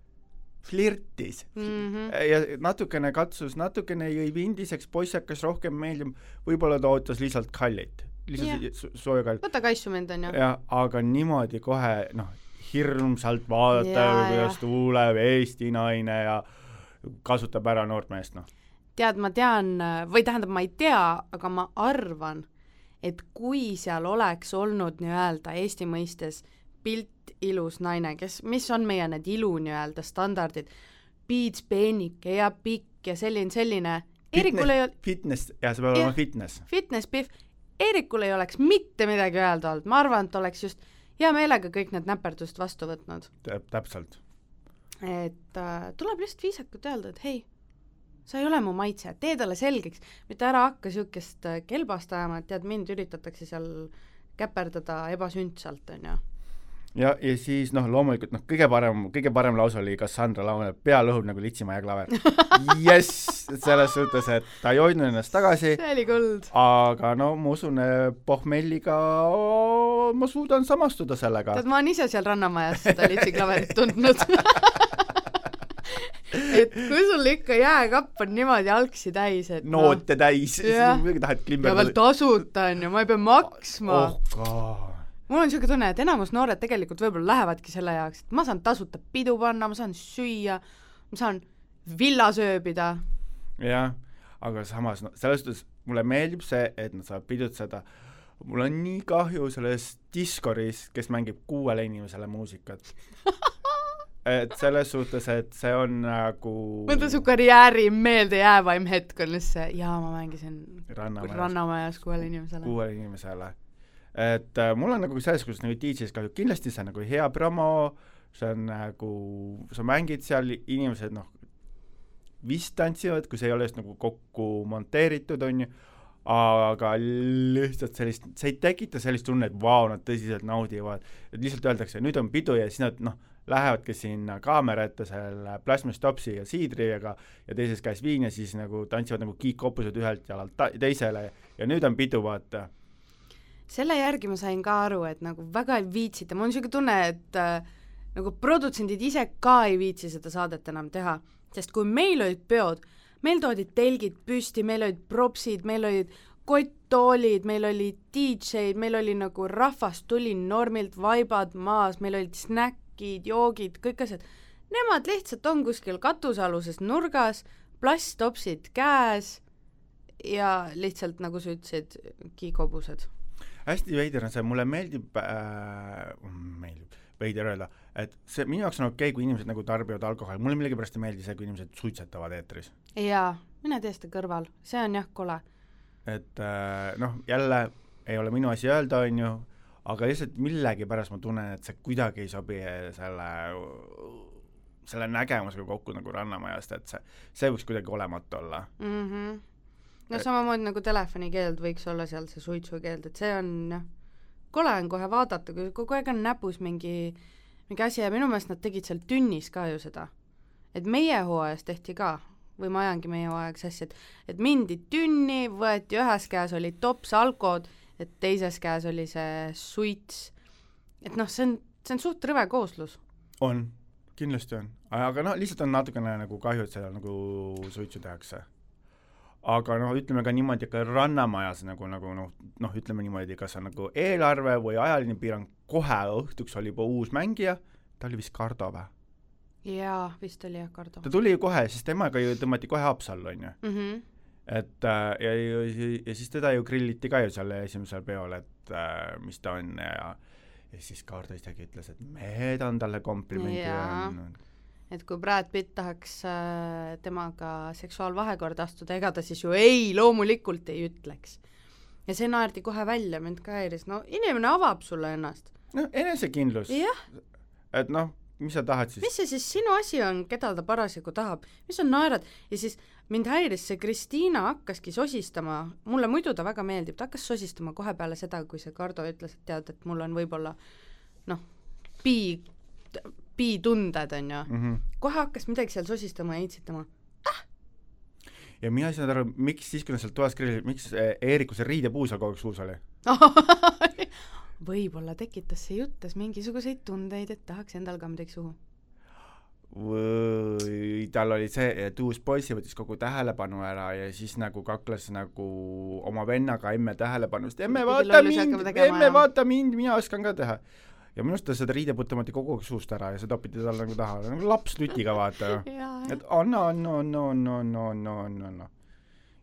flirtis Mm -hmm. ja natukene katsus, natukene jõi vindiseks, poiss hakkas rohkem meeldima, võib-olla ta ootas lihtsalt kallit, lihtsalt so- sooja kallit. võta kaisu mind, onju. jah, aga niimoodi kohe noh, hirmsalt vaadata kuidas tuleb Eesti naine ja kasutab ära noort meest, noh. tead, ma tean või tähendab, ma ei tea, aga ma arvan, et kui seal oleks olnud nii-öelda Eesti mõistes pilt ilus naine, kes, mis on meie need ilu nii-öelda standardid, piits peenike ja pikk ja selline, selline, Eerikul ei olnud, Fitness, jah, see peab olema fitness. fitness pihv, Eerikul ei oleks mitte midagi öelda olnud, ma arvan, et oleks just hea meelega kõik need näperdused vastu võtnud. täpselt. et äh, tuleb lihtsalt viisakalt öelda, et hei, sa ei ole mu maitse, tee talle selgeks, mitte ära hakka niisugust äh, kelbast ajama, et tead, mind üritatakse seal käperdada ebasündsalt, on ju. ja, ja siis noh, loomulikult noh, kõige parem, kõige parem lause oli Cassandra laulab Pea lõhub nagu litsimaja klaver. jess, selles suhtes, et ta ei hoidnud ennast tagasi, see oli kuld. aga no ma usun, pohmelliga ma suudan samastuda sellega tead, ma olen ise seal Rannamajas seda litsiklaverit tundnud. et kui sul ikka jääkapp on niimoodi algsi täis, et noote no, täis, siis muidugi tahad ja klimberdada veel tasuta on ju, ma ei pea maksma oh god. Mul on niisugune tunne, et enamus noored tegelikult võib-olla lähevadki selle jaoks, et ma saan tasuta pidu panna, ma saan süüa, ma saan villas ööbida. jah, aga samas no selles suhtes mulle meeldib see, et nad saavad pidutseda, mul on nii kahju sellest Discordist, kes mängib kuuele inimesele muusikat et selles suhtes, et see on nagu mõtle, su karjääri meeldejäävaim hetk on lihtsalt see, jaa, ma mängisin Rannamajas, Rannamajas kuuele inimesele. kuuele inimesele. Et äh, mul on nagu selles suhtes nagu DJ-s kahju, kindlasti see on nagu hea promo, see on nagu, sa mängid seal, inimesed noh, vist tantsivad, kui see ei ole just nagu kokku monteeritud, on ju, aga lihtsalt sellist, see ei tekita sellist tunnet, et vau, nad tõsiselt naudivad, et lihtsalt öeldakse, nüüd on pidu ja siis nad noh, lähevadki sinna kaamera ette selle plasmastopsi ja siidriga ja teises käes viin ja siis nagu tantsivad nagu kiik-kopused ühelt jalalt ta-, teisele ja nüüd on pidu, vaata. Selle järgi ma sain ka aru, et nagu väga ei viitsita, mul on niisugune tunne, et äh, nagu produtsendid ise ka ei viitsi seda saadet enam teha, sest kui meil olid peod, meil toodi telgid püsti, meil olid propsid, meil olid kotttoolid, meil olid DJ-d, meil oli nagu rahvas tuli normilt, vaibad maas, meil olid snäkid, joogid, kõik asjad, nemad lihtsalt on kuskil katusealuses nurgas, plasttopsid käes ja lihtsalt, nagu sa ütlesid, kiikobused. Hästi veider on see, mulle meeldib äh,, meeldib, veider öelda, et see minu jaoks on okei okay,, kui inimesed nagu tarbivad alkoholi, mulle millegipärast ei meeldi see, kui inimesed suitsetavad eetris. jaa, mine tee seda kõrval, see on jah kole. et äh, noh, jälle ei ole minu asi öelda, on ju, aga lihtsalt millegipärast ma tunnen, et see kuidagi ei sobi selle, selle nägemusega kokku nagu Rannamajast, et see, see võiks kuidagi olematu olla mm. -hmm. No samamoodi nagu telefonikeeld võiks olla seal see suitsukeeld, et see on jah, kole on kohe vaadata, kui kogu aeg on näpus mingi, mingi asi ja minu meelest nad tegid seal tünnis ka ju seda. et meie hooajas tehti ka, või ma ajangi meie hooaega sassi, et et mindi tünni, võeti ühes käes olid tops alkod et teises käes oli see suits, et noh, see on, see on suht rõve kooslus. on, kindlasti on, aga noh, lihtsalt on natukene nagu kahju, et seal nagu suitsu tehakse. Aga noh, ütleme ka niimoodi, ka Rannamajas nagu, nagu noh, noh, ütleme niimoodi, kas on nagu eelarve või ajaline piirang, kohe õhtuks oli juba uus mängija, ta oli vist Kardo või? jaa, vist oli jah, Kardo. ta tuli ju kohe, siis temaga ju tõmmati kohe Haapsallu, on ju mm. -hmm et äh, ja, ja, ja siis teda ju grilliti ka ju seal esimesel peol, et äh, mis ta on ja ja siis Kaardo isegi ütles, et mehed on talle komplimendi andnud. Et kui Brad Pitt tahaks äh, temaga seksuaalvahekorda astuda, ega ta siis ju ei, loomulikult ei ütleks. ja see naerdi kohe välja, mind ka häiris, no inimene avab sulle ennast. noh, enesekindlus. et noh mis sa tahad siis? mis see siis sinu asi on, keda ta parasjagu tahab, mis sa naerad ja siis mind häiris see, Kristiina hakkaski sosistama, mulle muidu ta väga meeldib, ta hakkas sosistama kohe peale seda, kui see Kardo ütles, et tead, et mul on võib-olla noh, pi-, pi-tunded, on ju mm, -hmm. kohe hakkas midagi seal sosistama ja itsitama ah!. ja mina ei saanud aru, miks siis, kui nad sealt toast grillisid, miks eh, Eeriku see riidepuu seal kogu aeg suus oli võib-olla tekitas see juttes mingisuguseid tundeid, et tahaks endal ka midagi suhu. või tal oli see, et uus poiss võttis kogu tähelepanu ära ja siis nagu kakles nagu oma vennaga emme tähelepanust, emme vaata mind, emme vaata mind, mina oskan ka teha ja minu arust ta seda riidepuud tõmmati kogu aeg suust ära ja see topiti talle nagu taha, nagu laps lütiga vaata et anna, anna, anna, anna, anna, anna, anna, anna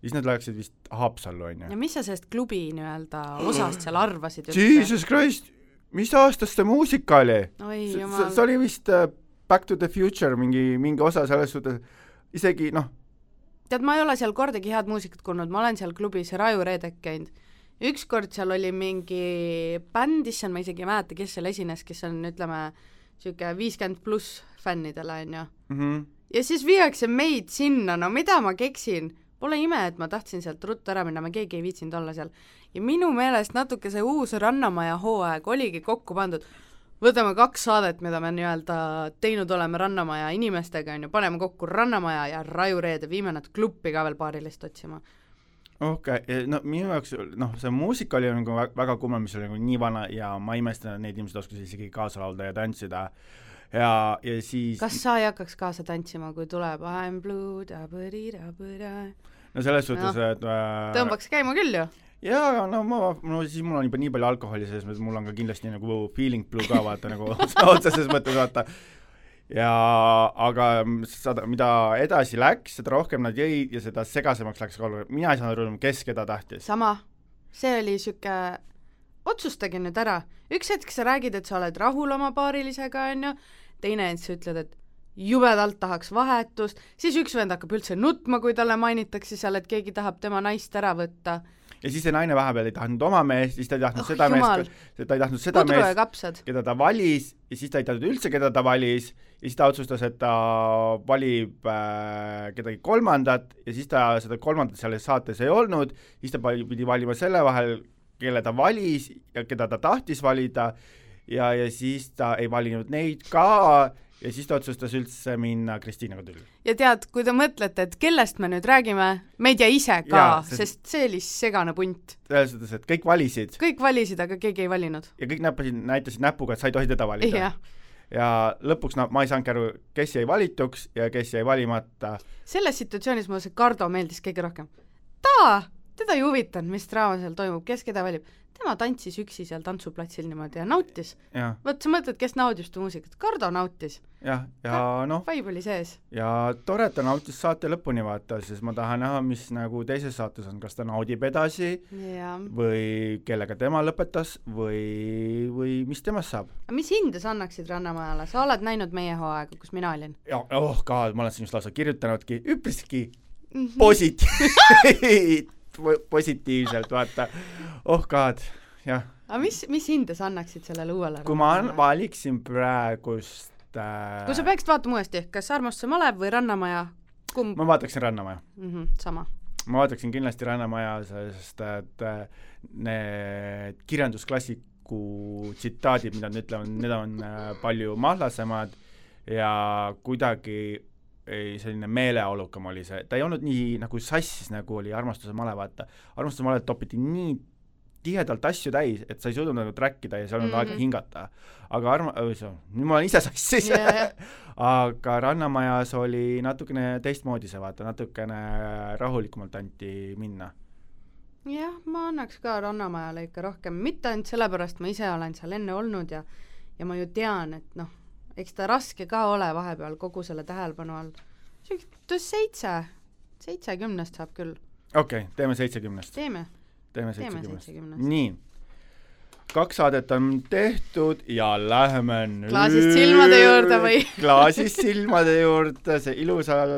siis nad läksid vist Haapsallu, on ju. ja mis sa sellest klubi nii-öelda osast seal arvasid üldse? Jesus Christ, mis aastast see muusika oli? see oli vist uh, Back to the Future mingi, mingi osa selles suhtes, isegi noh. tead, ma ei ole seal kordagi head muusikat kuulnud, ma olen seal klubis Raju Reedek käinud. Ükskord seal oli mingi bänd, issand, ma isegi ei mäleta, kes seal esines, kes on, ütleme, niisugune viiskümmend pluss fännidele, on ju mm. -hmm. ja siis viiakse meid sinna, no mida ma keksin Pole ime, et ma tahtsin sealt ruttu ära minna, me keegi ei viitsinud olla seal. ja minu meelest natuke see uus Rannamaja hooaeg oligi kokku pandud, võtame kaks saadet, mida me nii-öelda teinud oleme Rannamaja inimestega, on ju, paneme kokku Rannamaja ja Raju Reede, viime nad kluppi ka veel paarilist otsima okei okay., no minu jaoks noh, see muusika oli nagu väga kummaline, mis oli nagu nii vana ja ma imestan, et need inimesed oskasid isegi kaasa laulda ja tantsida ja, ja siis kas sa ei hakkaks kaasa tantsima, kui tuleb I m blue, da-ba-di-da-ba-da, no selles suhtes, et äh, tõmbaks käima küll ju. jaa, no ma, no siis mul on juba nii palju alkoholi sees, mul on ka kindlasti nagu feeling blue ka vaata nagu otseses mõttes vaata. Ja aga seda, mida edasi läks, seda rohkem nad jõid ja seda segasemaks läks ka olukord, mina ei saanud aru, kes keda tahtis. sama, see oli sihuke, otsustage nüüd ära, üks hetk sa räägid, et sa oled rahul oma paarilisega, onju, teine hetk sa ütled, et jubedalt tahaks vahetust, siis üks vend hakkab üldse nutma, kui talle mainitakse seal, et keegi tahab tema naist ära võtta. ja siis see naine vahepeal ei tahtnud oma meest, siis ta ei tahtnud Oh, seda jumal. meest, ta ei tahtnud seda pudru ja meest, keda ta valis ja siis ta ei teadnud üldse, keda ta valis ja siis ta otsustas, et ta valib äh, kedagi kolmandat ja siis ta seda kolmandat selles saates ei olnud, siis ta pidi valima selle vahel, kelle ta valis ja keda ta tahtis valida ja, ja siis ta ei valinud neid ka ja siis ta otsustas üldse minna Kristiinaga tülli. ja tead, kui te mõtlete, et kellest me nüüd räägime, me ei tea ise ka sest- sest see oli segane punt. selles suhtes, et kõik valisid kõik valisid, aga keegi ei valinud. ja kõik näppasid, näitasid näpuga, et sa ei tohi teda valida ja lõpuks no ma ei saanudki aru, kes jäi valituks ja kes jäi valimata. selles situatsioonis mulle see Kardo meeldis kõige rohkem. ta, teda ei huvitanud, mis draama seal toimub, kes keda valib. Tema tantsis üksi seal tantsuplatsil niimoodi ja nautis. vot sa mõtled, kes naudib seda muusikat, Kardo nautis, jah, ja noh, vibe oli sees. ja tore, et ta nautis saate lõpuni vaata, sest ma tahan näha, mis nagu teises saates on, kas ta naudib edasi jaa. või kellega tema lõpetas või, või mis temast saab. mis hinde sa annaksid Rannamajale, sa oled näinud meie hooaega, kus mina olin ja oh god, ma olen siin just lausa kirjutanudki üpriski mm -hmm.? positiivselt, positiivselt vaata, oh god, jah aga mis, mis hinde sa annaksid sellele uuele kui ma valiksin praegust äh, kui sa peaksid vaatama uuesti, kas Armastuse malev või Rannamaja, kumb ma vaataksin Rannamaja. mm? -hmm, sama. ma vaataksin kindlasti Rannamaja, sest et äh, need kirjandusklassiku tsitaadid, mida nad ütlevad, need on äh, palju mahlasemad ja kuidagi ei, selline meeleolukam oli see, ta ei olnud nii nagu sassis, nagu oli Armastuse male, vaata. armastuse male topiti nii tihedalt asju täis, et sa ei suutnud nagu track ida ja sa ei olnud mm -hmm. aega Mhm. hingata. aga arma-, nüüd ma olen ise sassis jah. aga Rannamajas oli natukene teistmoodi see vaata, natukene rahulikumalt anti minna. jah, ma annaks ka Rannamajale ikka rohkem, mitte ainult sellepärast, ma ise olen seal enne olnud ja ja ma ju tean, et noh, eks ta raske ka ole vahepeal kogu selle tähelepanu all. seitse, seitse kümnest saab küll, okei okay,, teeme seitsekümnest, teeme. teeme seitsekümnest. nii, kaks saadet on tehtud ja läheme nüüd Klaasist silmade juurde või? klaasist silmade juurde, see ilusal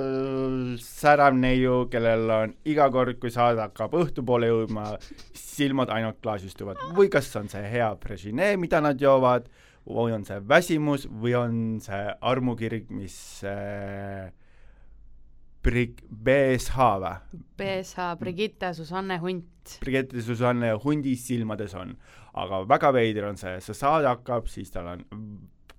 särav neiu, kellel on iga kord, kui saade hakkab õhtupoole jõudma, silmad ainult klaasistuvad või kas on see hea brežinee, mida nad joovad, või on see väsimus või on see armukirg, mis äh, Brig-, BSH või? BSH Brigitte Susanne Hunt. Brigitte Susanne hundi silmades on. aga väga veider on see, see saade hakkab, siis tal on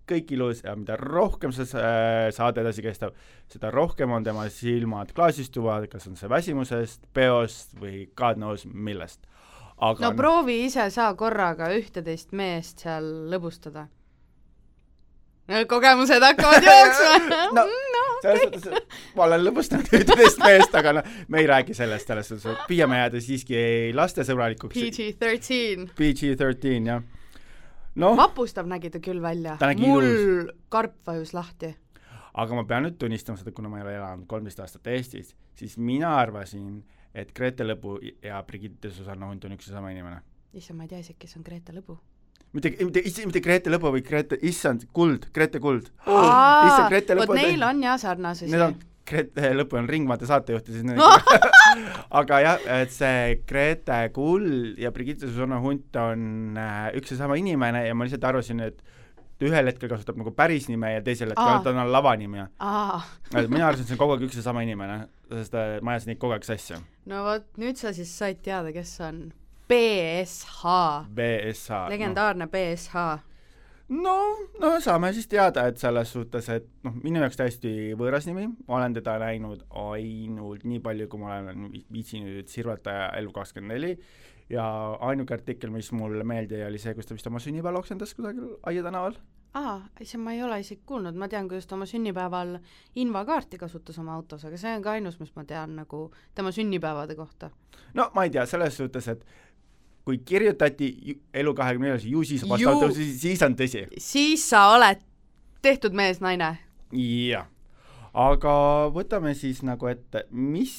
kõik ilus ja mida rohkem see sa- saade edasi kestab, seda rohkem on tema silmad klaasistuvad, kas on see väsimusest, peost või god knows millest. Aga no proovi ise sa korraga ühteteist meest seal lõbustada. kogemused hakkavad jooksma no selles mõttes, et ma olen lõbustanud ühteteist meest, aga noh, me ei räägi sellest, selles suhtes, püüame jääda siiski lastesõbralikuks. PG-13. PG-13 jah. noh, vapustab nägi ta küll välja mul karp vajus lahti. aga ma pean nüüd tunnistama seda, kuna ma ei ole elanud kolmteist aastat Eestis, siis mina arvasin, et Grete Lõbu ja Brigitte Susanna Hunt on üks ja sama inimene. issand, ma ei tea isegi, kes on Grete Lõbu. mitte, mitte, mitte Grete Lõbu, vaid Grete, issand, Kuld, Grete Kuld. issand, Grete vot Lõbu neil on jah sarnasusi. Need on, Grete Lõpu on Ringvaate saatejuht ja siis need aga jah, et see Grete Kull ja Brigitte Susanna Hunt on äh, üks ja sama inimene ja ma lihtsalt arvasin, et ta ühel hetkel kasutab nagu päris nime ja teisel hetkel Aa. ta on lavanimi mina arvasin, et see on kogu aeg üks ja sama inimene, sest äh, ma ajasin neid kogu aeg sassi. no vot nüüd sa siis said teada, kes on BSH, BSH. legendaarne BSH. no, no saame siis teada, et selles suhtes, et noh, minu jaoks täiesti võõras nimi, ma olen teda näinud ainult nii palju, kui ma olen vi- viitsinud sirvata Elu kakskümmend neli ja ainuke artikkel, mis mulle meelde jäi, oli see, kus ta vist oma sünnipäeva oksendas kusagil Aia tänaval. aa, see ma ei ole isegi kuulnud, ma tean, kuidas ta oma sünnipäeval invakaarti kasutas oma autos, aga see on ka ainus, mis ma tean nagu tema sünnipäevade kohta. no ma ei tea, selles suhtes, et kui kirjutati Elu kahekümne neljas, ju siis vastavalt, siis on tõsi. siis sa oled tehtud mees, naine. jah, aga võtame siis nagu ette, mis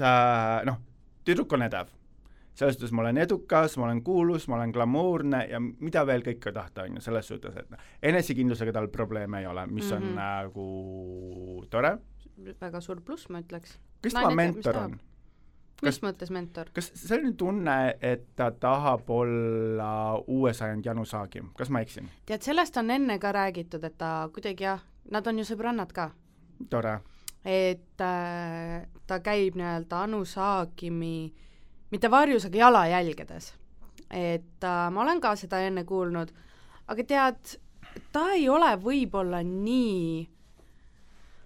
äh, noh, tüdruk on edev selles suhtes ma olen edukas, ma olen kuulus, ma olen glamuurne ja mida veel kõike tahta, on ju, selles suhtes, et enesekindlusega tal probleeme ei ole, mis mm -hmm. on mhm. nagu tore. väga suur pluss, ma ütleks. kes tema mentor on? mis mõttes mentor? kas selline tunne, et ta tahab olla uue sajandi Janu Saagim, kas ma eksin? tead, sellest on enne ka räägitud, et ta kuidagi jah, nad on ju sõbrannad ka. tore. et äh, ta käib nii-öelda Anu Saagimi äh, mitte varjus, aga jalajälgedes. et äh, ma olen ka seda enne kuulnud, aga tead, ta ei ole võib-olla nii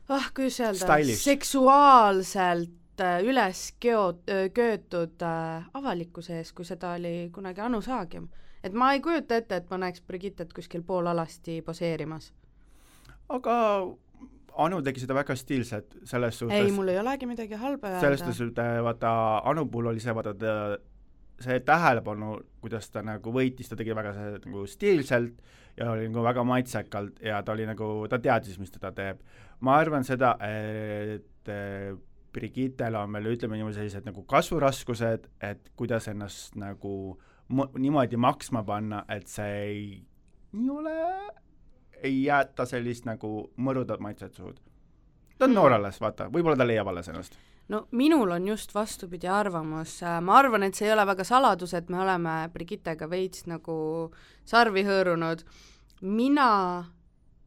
ah, kuidas öelda, seksuaalselt äh, üles keo-, köetud äh, avalikkuse ees, kui seda oli kunagi Anu Saagim. et ma ei kujuta ette, et ma näeks Brigittet kuskil poolalasti poseerimas. aga Anu tegi seda väga stiilselt, selles suhtes ei, mul ei olegi midagi halba öelda. selles suhtes, et vaata, Anu puhul oli see, vaata, ta see tähelepanu, kuidas ta nagu võitis, ta tegi väga see, nagu stiilselt ja oli nagu väga maitsekalt ja ta oli nagu, ta teadis, mis teda teeb. ma arvan seda, et Brigittel on veel, ütleme niimoodi, sellised nagu kasvuraskused, et kuidas ennast nagu niimoodi maksma panna, et see ei, ei ole ei jäeta sellist nagu mõrudat maitset suud. ta on mm. noor alles, vaata, võib-olla ta leiab alles ennast. no minul on just vastupidi arvamus, ma arvan, et see ei ole väga saladus, et me oleme Brigittega veits nagu sarvi hõõrunud. mina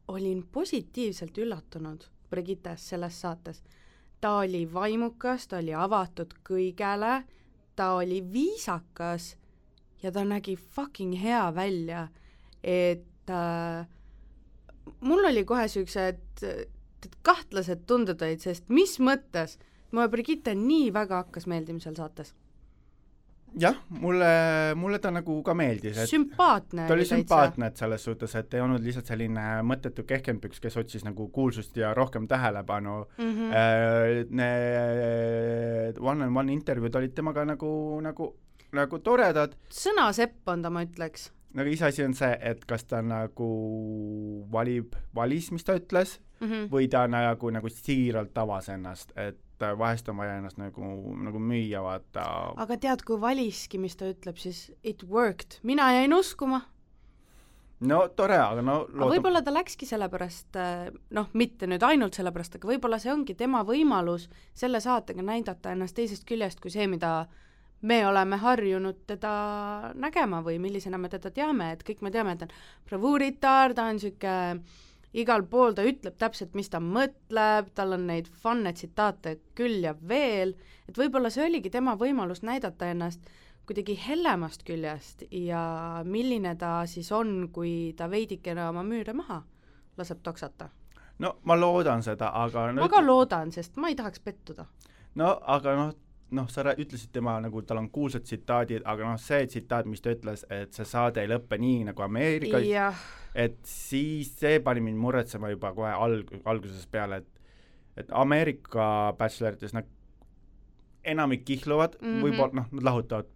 olin positiivselt üllatunud Brigittes selles saates. ta oli vaimukas, ta oli avatud kõigele, ta oli viisakas ja ta nägi fucking hea välja, et äh, mul oli kohe niisugused kahtlased tunded olid, sest mis mõttes mulle Brigitte nii väga hakkas meeldima seal saates jah, mulle, mulle ta nagu ka meeldis. sümpaatne ta oli sümpaatne, et selles suhtes, et ei olnud lihtsalt selline mõttetu kehkempüks, kes otsis nagu kuulsust ja rohkem tähelepanu mm. -hmm. Need one on one intervjuud olid temaga nagu, nagu, nagu toredad. sõnasepp on ta, ma ütleks nagu iseasi on see, et kas ta nagu valib, valis, mis ta ütles mm, -hmm. või ta nagu, nagu siiralt avas ennast, et vahest on vaja ennast nagu, nagu müüa, vaata. aga tead, kui valiski, mis ta ütleb, siis it worked, mina jäin uskuma. no tore, aga no loodab... aga võib-olla ta läkski sellepärast, noh, mitte nüüd ainult sellepärast, aga võib-olla see ongi tema võimalus selle saatega näidata ennast teisest küljest kui see, mida äh, me oleme harjunud teda nägema või millisena me teda teame, et kõik me teame, et ta on bravuuritar, ta on niisugune igal pool ta ütleb täpselt, mis ta mõtleb, tal on neid fun'e tsitaate küll ja veel, et võib-olla see oligi tema võimalus näidata ennast kuidagi hellemast küljest ja milline ta siis on, kui ta veidikene oma müüre maha laseb toksata. no ma loodan seda, aga ma ka loodan, sest ma ei tahaks pettuda. no aga noh, noh, sa ütlesid tema nagu, tal on kuulsad tsitaadid, aga noh, see tsitaat, mis ta ütles, et see saade ei lõppe nii nagu Ameerikas, et siis see pani mind muretsema juba kohe alg-, algusest peale, et et Ameerika bachelorites nad enamik kihluvad mm -hmm., võib-olla noh, nad lahutavad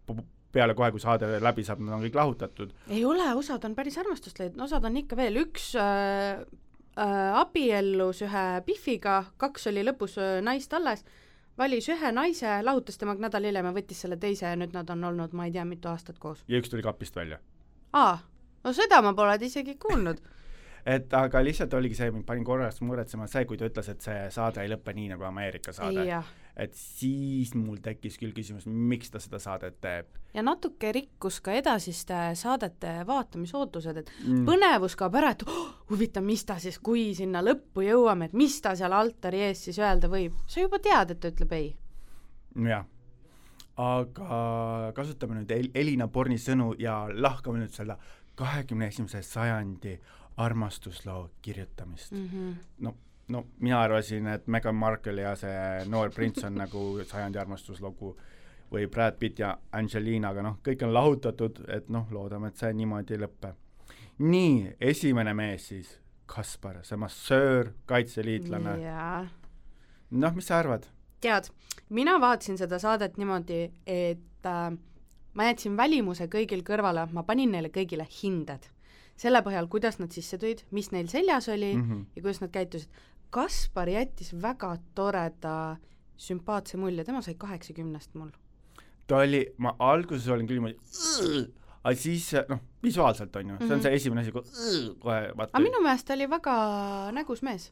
peale kohe, kui saade läbi saab, nad on kõik lahutatud. ei ole, osad on päris armastust leidnud, osad on ikka veel, üks äh, äh, abiellus ühe Biffiga, kaks oli lõpus äh, naist alles valis ühe naise, lahutas temaga nädal hiljem ja võttis selle teise ja nüüd nad on olnud ma ei tea mitu aastat koos. ja üks tuli kapist välja? aa, no seda ma pole isegi kuulnud et aga lihtsalt oligi see, mind pani korraks muretsema see, kui ta ütles, et see saade ei lõpe nii nagu Ameerika saade. Et siis mul tekkis küll küsimus, miks ta seda saadet teeb. ja natuke rikkus ka edasiste saadete vaatamisootused, et mm. põnevus kaob ära, et oh, huvitav, mis ta siis, kui sinna lõppu jõuame, et mis ta seal altari ees siis öelda võib, sa juba tead, et ta ütleb ei. jah aga kasutame nüüd El Elina Borni sõnu ja lahkame nüüd selle kahekümne esimese sajandi armastusloo kirjutamist mm. -hmm. no, no mina arvasin, et Meghan Markle ja see noor prints on nagu sajandi armastuslugu. või Brad Pitt ja Angelinaga, noh, kõik on lahutatud, et noh, loodame, et see niimoodi ei lõpe. nii, esimene mees siis, Kaspar, see massöör, kaitseliitlane. jaa. noh, mis sa arvad? tead, mina vaatasin seda saadet niimoodi, et äh, ma jätsin välimuse kõigil kõrvale, ma panin neile kõigile hinded. selle põhjal, kuidas nad sisse tulid, mis neil seljas oli mm -hmm. ja kuidas nad käitusid. Kaspar jättis väga toreda sümpaatse mulje, tema sai kaheksakümnest mul. ta oli, ma alguses olin küll niimoodi aga siis noh, visuaalselt on ju, see on -hmm. see esimene asi, kohe vaata. aga minu meelest ta oli väga nägus mees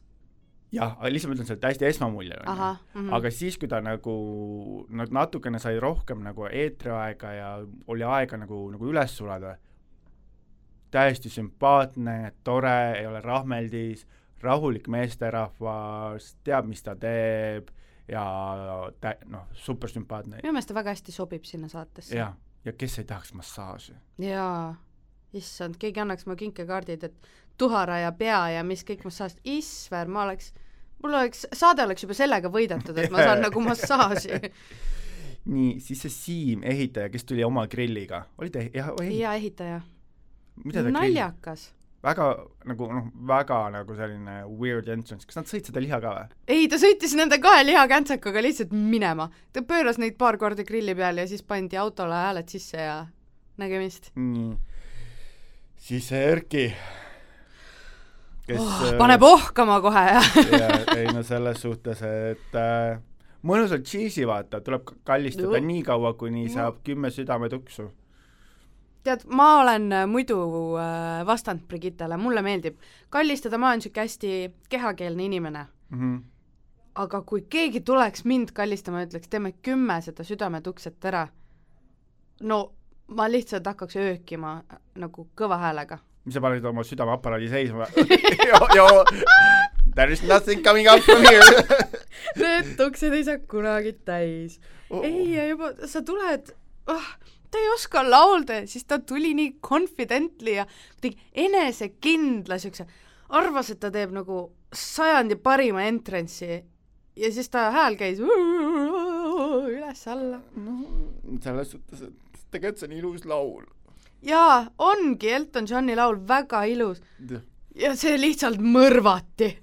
jah, aga lihtsalt ma ütlen, see on täiesti esmamulje, on ju. Mhm. aga siis, kui ta nagu, nagu natukene sai rohkem nagu eetriaega ja oli aega nagu, nagu üles sulada, täiesti sümpaatne, tore, ei ole rahmeldis, rahulik meesterahvas, teab, mis ta teeb ja tä-, noh, supersümpaatne. minu meelest ta väga hästi sobib sinna saatesse. jah, ja kes ei tahaks massaaži? jaa, issand, keegi annaks mulle kinkekaardid, et tuhara ja pea ja mis kõik massaaž, isver, ma oleks mul oleks, saade oleks juba sellega võidetud, et ma saan nagu massaaži nii, siis see Siim, ehitaja, kes tuli oma grilliga, oli ta jah, ehitaja? jaa, ehitaja. naljakas. Väga nagu noh, väga nagu selline weird entrance, kas nad sõid seda liha ka või? ei, ta sõitis nende kahe lihakäntsakuga lihtsalt minema. ta pööras neid paar korda grilli peal ja siis pandi autole hääled sisse ja nägemist. nii, siis see Erki kes oh, paneb ohkama kohe ja ei no selles suhtes, et äh, mõnusalt cheesy vaata, tuleb kallistada no. nii kaua, kuni saab kümme südametuksu. Tead, ma olen äh, muidu äh, vastand Brigittele, mulle meeldib. Kallistada, ma olen niisugune hästi kehakeelne inimene. Mm. -hmm. aga kui keegi tuleks mind kallistama ja ütleks, teeme kümme seda südametukset ära, no ma lihtsalt hakkaks öökima äh, nagu kõva häälega. Sa paned oma südameaparaadi seisma? There is nothing coming up from here. Need uksed ei saa kunagi täis. Oh.. ei, ja juba sa tuled oh, ta ei oska laulda ja siis ta tuli nii confidently ja kuidagi enesekindla siukse, arvas, et ta teeb nagu sajandi parima entrance'i ja siis ta hääl käis üles-alla. no selles suhtes, et tegelikult see on ilus laul jaa, ongi Elton Johni laul väga ilus. ja see lihtsalt mõrvati.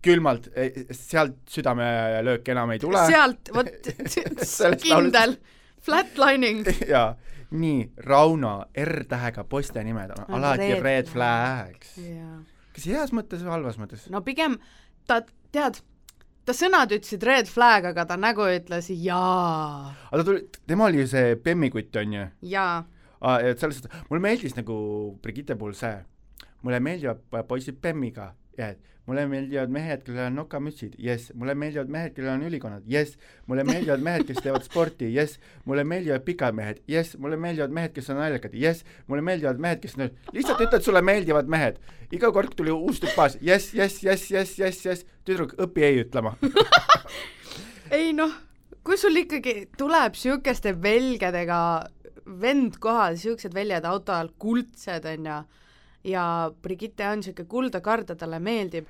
külmalt, sealt südamelöök enam ei tule. sealt, vot kindel, flatlining. jaa, nii, Rauno, R-tähega poiste nimed on alati red, red flags. kas heas mõttes või halvas mõttes? no pigem ta, tead, ta sõnad ütlesid red flag, aga ta nägu ütles jaa. aga ta tuli, tema oli ju see bemmikutt, on ju? jaa et selles suhtes, mulle meeldis nagu Brigitte puhul see, mulle meeldivad poisid bemmiga, jah, mulle meeldivad mehed, kellel on nokamütsid, jess, mulle meeldivad mehed, kellel on ülikonnad, jess, mulle meeldivad mehed, kes teevad sporti, jess, mulle meeldivad pikad mehed, jess, mulle meeldivad mehed, kes on naljakad, jess, mulle meeldivad mehed, kes on, lihtsalt ütled, sulle meeldivad mehed. iga kord tuli uus tüpaas, jess, jess, jess, jess, jess, jess, tüdruk, õpi ei ütlema. Ei noh, kui sul ikkagi tuleb niisuguste velgedega vend kohal, siuksed väljad auto all, kuldsed onju, ja Brigitte on siuke kuldakarda, talle meeldib.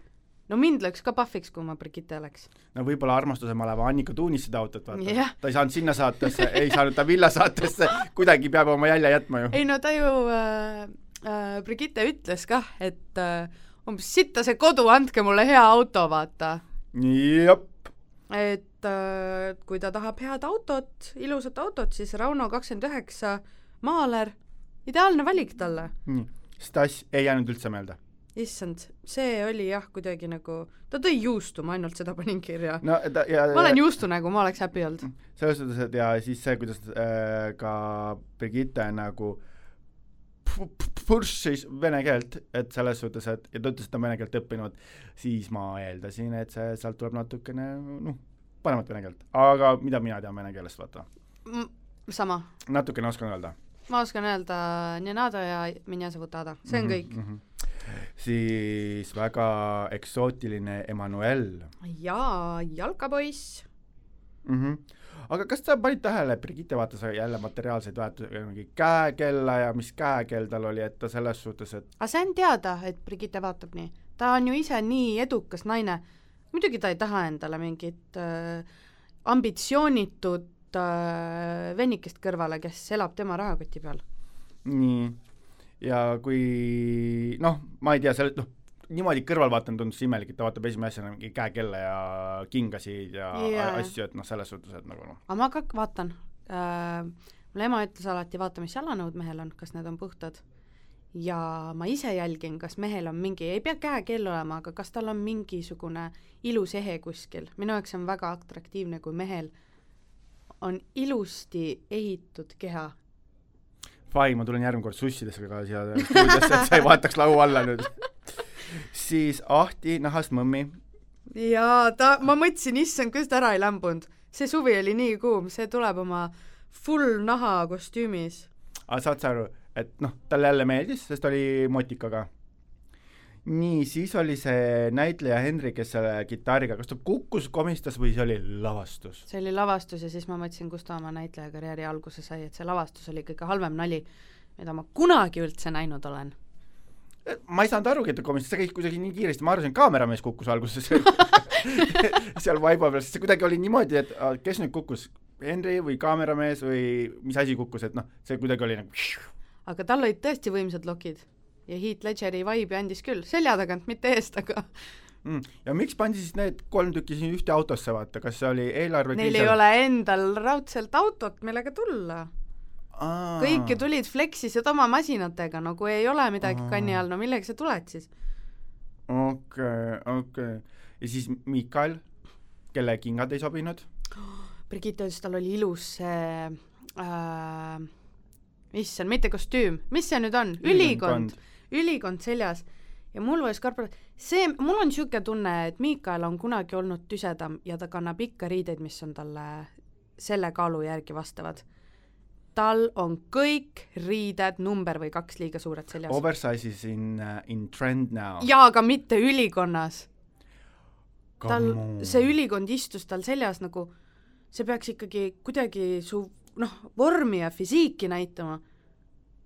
no mind läks ka pahviks, kui ma Brigitte oleks. no võib-olla armastuse maleva Annika tuunis seda autot vaata yeah., ta ei saanud sinna saatesse, ei saanud ta villa saatesse, kuidagi peab oma jälje jätma ju. ei no ta ju äh,, äh, Brigitte ütles kah, et äh, umbes sitta see kodu, andke mulle hea auto, vaata. jep. et äh, kui ta tahab head autot, ilusat autot, siis Rauno kakskümmend üheksa, maaler, ideaalne valik talle. nii, Stas ei jäänud üldse meelde? issand, see oli jah, kuidagi nagu, ta tõi juustu, ma ainult seda panin kirja no, ma olen juustunägu, ma oleks happy olnud. selles suhtes, et ja siis see, kuidas äh, ka Brigitte nagu push'is vene keelt, et selles suhtes, et ja ta ütles, et ta on vene keelt õppinud, siis ma eeldasin, et see, sealt tuleb natukene noh, paremat vene keelt, aga mida mina tean vene keelest, vaata mm,. sama. natukene oskan öelda. Ma oskan öelda Nenada ja Minja Savutada, see on mm -hmm, kõik mm. -hmm siis väga eksootiline Emmanuel. jaa, jalkapoiss mm. -hmm. aga kas sa panid tähele, Brigitte vaatas jälle materiaalseid väärtusi, mingi käekella ja mis käekell tal oli, et ta selles suhtes, et aga see on teada, et Brigitte vaatab nii. ta on ju ise nii edukas naine muidugi ta ei taha endale mingit äh, ambitsioonitut äh, vennikest kõrvale, kes elab tema rahakoti peal. nii, ja kui noh, ma ei tea, selle, noh, niimoodi kõrvalvaatajana tundus imelik, et ta vaatab esimese asjana mingi käekella ja kingasid ja Jaa. asju, et noh, selles suhtes, et nagu noh, aga ma ka vaatan äh,, mul ema ütles alati, vaata, mis jalanõud mehel on, kas need on puhtad. ja ma ise jälgin, kas mehel on mingi, ei pea käekell olema, aga kas tal on mingisugune ilus ehe kuskil, minu jaoks on väga atraktiivne, kui mehel on ilusti ehitud keha. fine, ma tulen järgmine kord sussidesse ka siia stuudiosse, et sa ei vaataks laua alla nüüd. siis Ahti nahast mõmmi, jaa, ta, ma mõtlesin, issand, kuidas ta ära ei lämbunud. see suvi oli nii kuum, see tuleb oma full naha kostüümis. aga saad sa aru, et noh, talle jälle meeldis, sest oli motikaga. Nii, siis oli see näitleja Henri, kes selle kitarriga, kas ta kukkus, komistas või see oli lavastus? see oli lavastus ja siis ma mõtlesin, kust ta oma näitlejakarjääri alguse sai, et see lavastus oli kõige halvem nali, mida ma kunagi üldse näinud olen. ma ei saanud arugi, et ta komistas, see käis kuidagi nii kiiresti, ma arvasin, kaameramees kukkus alguses seal vaiba peal, sest see kuidagi oli niimoodi, et a, kes nüüd kukkus, Henri või kaameramees või mis asi kukkus, et noh, see kuidagi oli nagu aga tal olid tõesti võimsad lokid ja Heath Ledgeri vibe'i andis küll, selja tagant, mitte eest, aga mm. ja miks pandi siis need kolm tükki siin ühte autosse, vaata, kas see oli eelarve neil ei ole endal raudselt autot, millega tulla. kõik ju tulid Flexisid oma masinatega, no kui ei ole midagi Aa. kanni all, no millega sa tuled siis? okei, okei. ja siis Miikael, kelle kingad ei sobinud? Brigitte ütles, tal oli ilus see äh, issand, mitte kostüüm, mis see nüüd on, ülikond, ülikond seljas ja mul võis karp-, see, mul on niisugune tunne, et Miikael on kunagi olnud tüsedam ja ta kannab ikka riideid, mis on talle selle kaalu järgi vastavad. tal on kõik riided number või kaks liiga suured seljas. Oversize is in uh,, in trend now. jaa, aga mitte ülikonnas. tal, see ülikond istus tal seljas nagu, see peaks ikkagi kuidagi su noh, vormi ja füsiiki näitama.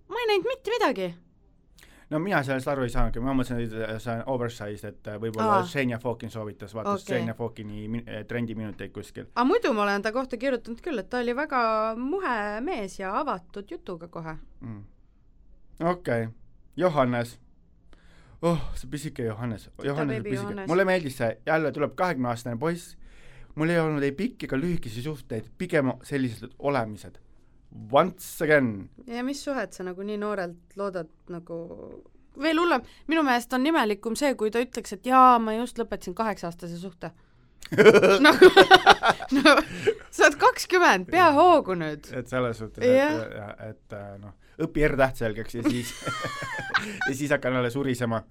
ma ei näinud mitte midagi. No mina sellest aru ei saanudki, ma mõtlesin, et see on oversized, et uh, võib-olla. Xenia Fokin soovitas, vaatas Okei. Xenia Fokini eh, trendiminuteid kuskil. aga muidu ma olen ta kohta kirjutanud küll, et ta oli väga muhe mees ja avatud jutuga kohe. mm. okei okay., Johannes. oh, see pisike Johannes, Johannes on pisike, mulle meeldis see, jälle tuleb kahekümne-aastane poiss, mul ei olnud ei pikki ega lühikesi suhteid, pigem sellised olemised. Once again, ja mis suhet sa nagu nii noorelt loodad nagu veel hullem, minu meelest on imelikum see, kui ta ütleks, et jaa, ma just lõpetasin kaheksa-aastase suhte. nagu no, sa oled kakskümmend, pea hoogu nüüd. et selles suhtes, Jah. et, et äh, noh, õpi R-täht selgeks ja siis ja siis hakkan jälle surisema.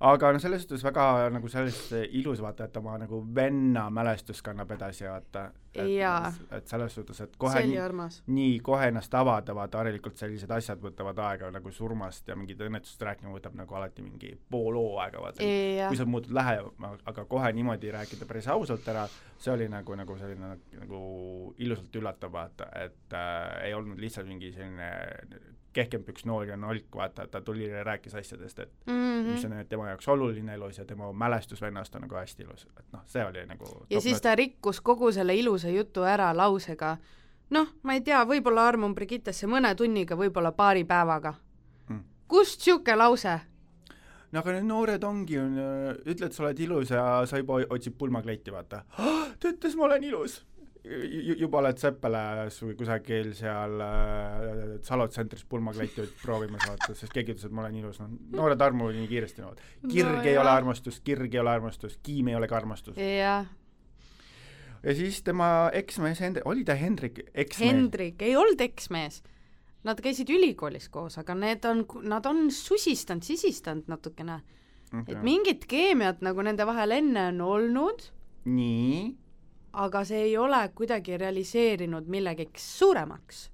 Aga noh, selles suhtes väga nagu sellest ilus vaata, et oma nagu venna mälestust kannab edasi, vaata. Jaa. et selles suhtes, et kohe nii, nii kohe ennast avada, vaata harilikult sellised asjad võtavad aega nagu surmast ja mingit õnnetust rääkima võtab nagu alati mingi pool hooaega, vaata. kui sa muutud lähema, aga kohe niimoodi rääkida päris ausalt ära, see oli nagu, nagu selline nagu ilusalt üllatav, vaata, et äh, ei olnud lihtsalt mingi selline kehkem püksnool ja nolk, vaata, et ta tuli ja rääkis asjadest, et mm -hmm. mis on tema jaoks oluline elus ja tema mälestus vennast on nagu hästi ilus, et noh, see oli nagu ja siis ta rikkus kogu selle ilusa jutu ära lausega, noh, ma ei tea, võib-olla armun Brigittesse mõne tunniga, võib-olla paari päevaga Mm. kust niisugune lause? no aga need noored ongi ju, ütled, sa oled ilus ja sa juba otsid pulmakleiti, vaata. ta ütles, ma olen ilus. Juba oled Seppeles või kusagil seal äh, Salo tsentris pulmakleiti proovimas, vaata, sest keegi ütles, et ma olen ilus, noh, noored armuvad nii kiiresti, noh. kirg No ei jah. ole armastus, kirg ei ole armastus, kiim ei ole ka armastus. jah, ja siis tema eksmees Hendrik, oli ta Hendrik, eksmees? Hendrik ei olnud eksmees. Nad käisid ülikoolis koos, aga need on, nad on susistanud, sisistanud natukene okay. et mingit keemiat nagu nende vahel enne on olnud, nii, aga see ei ole kuidagi realiseerinud millegiks suuremaks.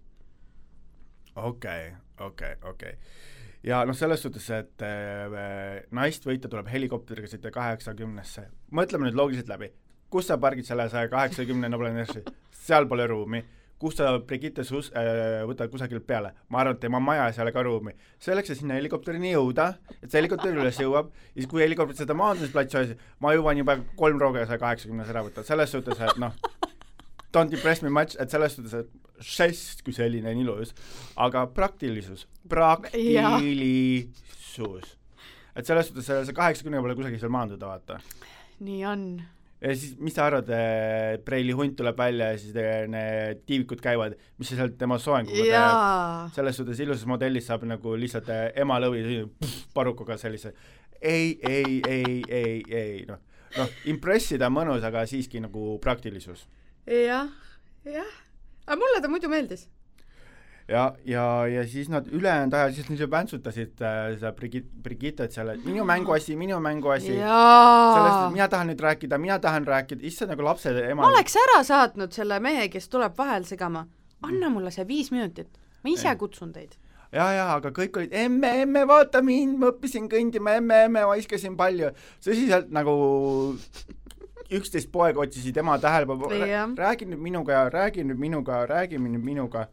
okei, okei, okei. ja noh, selles suhtes, et äh, naist võita tuleb helikopteriga sõita kaheksakümnesse. mõtleme nüüd loogiliselt läbi, kus sa pargid selle saja kaheksakümne Noblenessi, seal pole ruumi, kus sa Brigitte sus- äh, võtad kusagilt peale, ma arvan, et tema majas ei ole ka ruumi. selleks, et sinna helikopterini jõuda, et see helikopter üles jõuab, siis kui helikopter seda maandumisplatsi hoiab, ma jõuan juba kolm rooga saja kaheksakümnes ära võtta, selles suhtes, et noh, don't impress me much, et selles suhtes, et žest kui selline on ilus, aga praktilisus, praktilisus. et selles suhtes see kaheksakümne pole kusagil seal maanduda, vaata. nii on. Ja siis, mis sa arvad, Preili hunt tuleb välja ja siis eh, need tiivikud käivad, mis see sealt tema soenguga jaa. selles suhtes ilusas modellis saab nagu lihtsalt eh, ema lõvi parukuga sellise ei, ei, ei, ei, ei noh, noh, impressida on mõnus, aga siiski nagu praktilisus. jah, jah. aga mulle ta muidu meeldis. ja, ja, ja siis nad ülejäänud ajal siis niisugune väntsutasid äh, seda Brigit-, Brigittet seal, et minu mänguasi, minu mänguasi. sellest, et. mina tahan nüüd rääkida, mina tahan rääkida, issand nagu lapsed ema ma oleks ära saatnud selle mehe, kes tuleb vahel segama. anna mulle see viis minutit, ma ise Ei. kutsun teid. ja, ja aga kõik olid emme, emme, vaata mind, ma õppisin kõndima, emme, emme, viskasin palju. tõsiselt nagu üksteist poega otsisid ema tähelepanu, räägi nüüd minuga, räägi nüüd minuga, räägi nüüd minuga.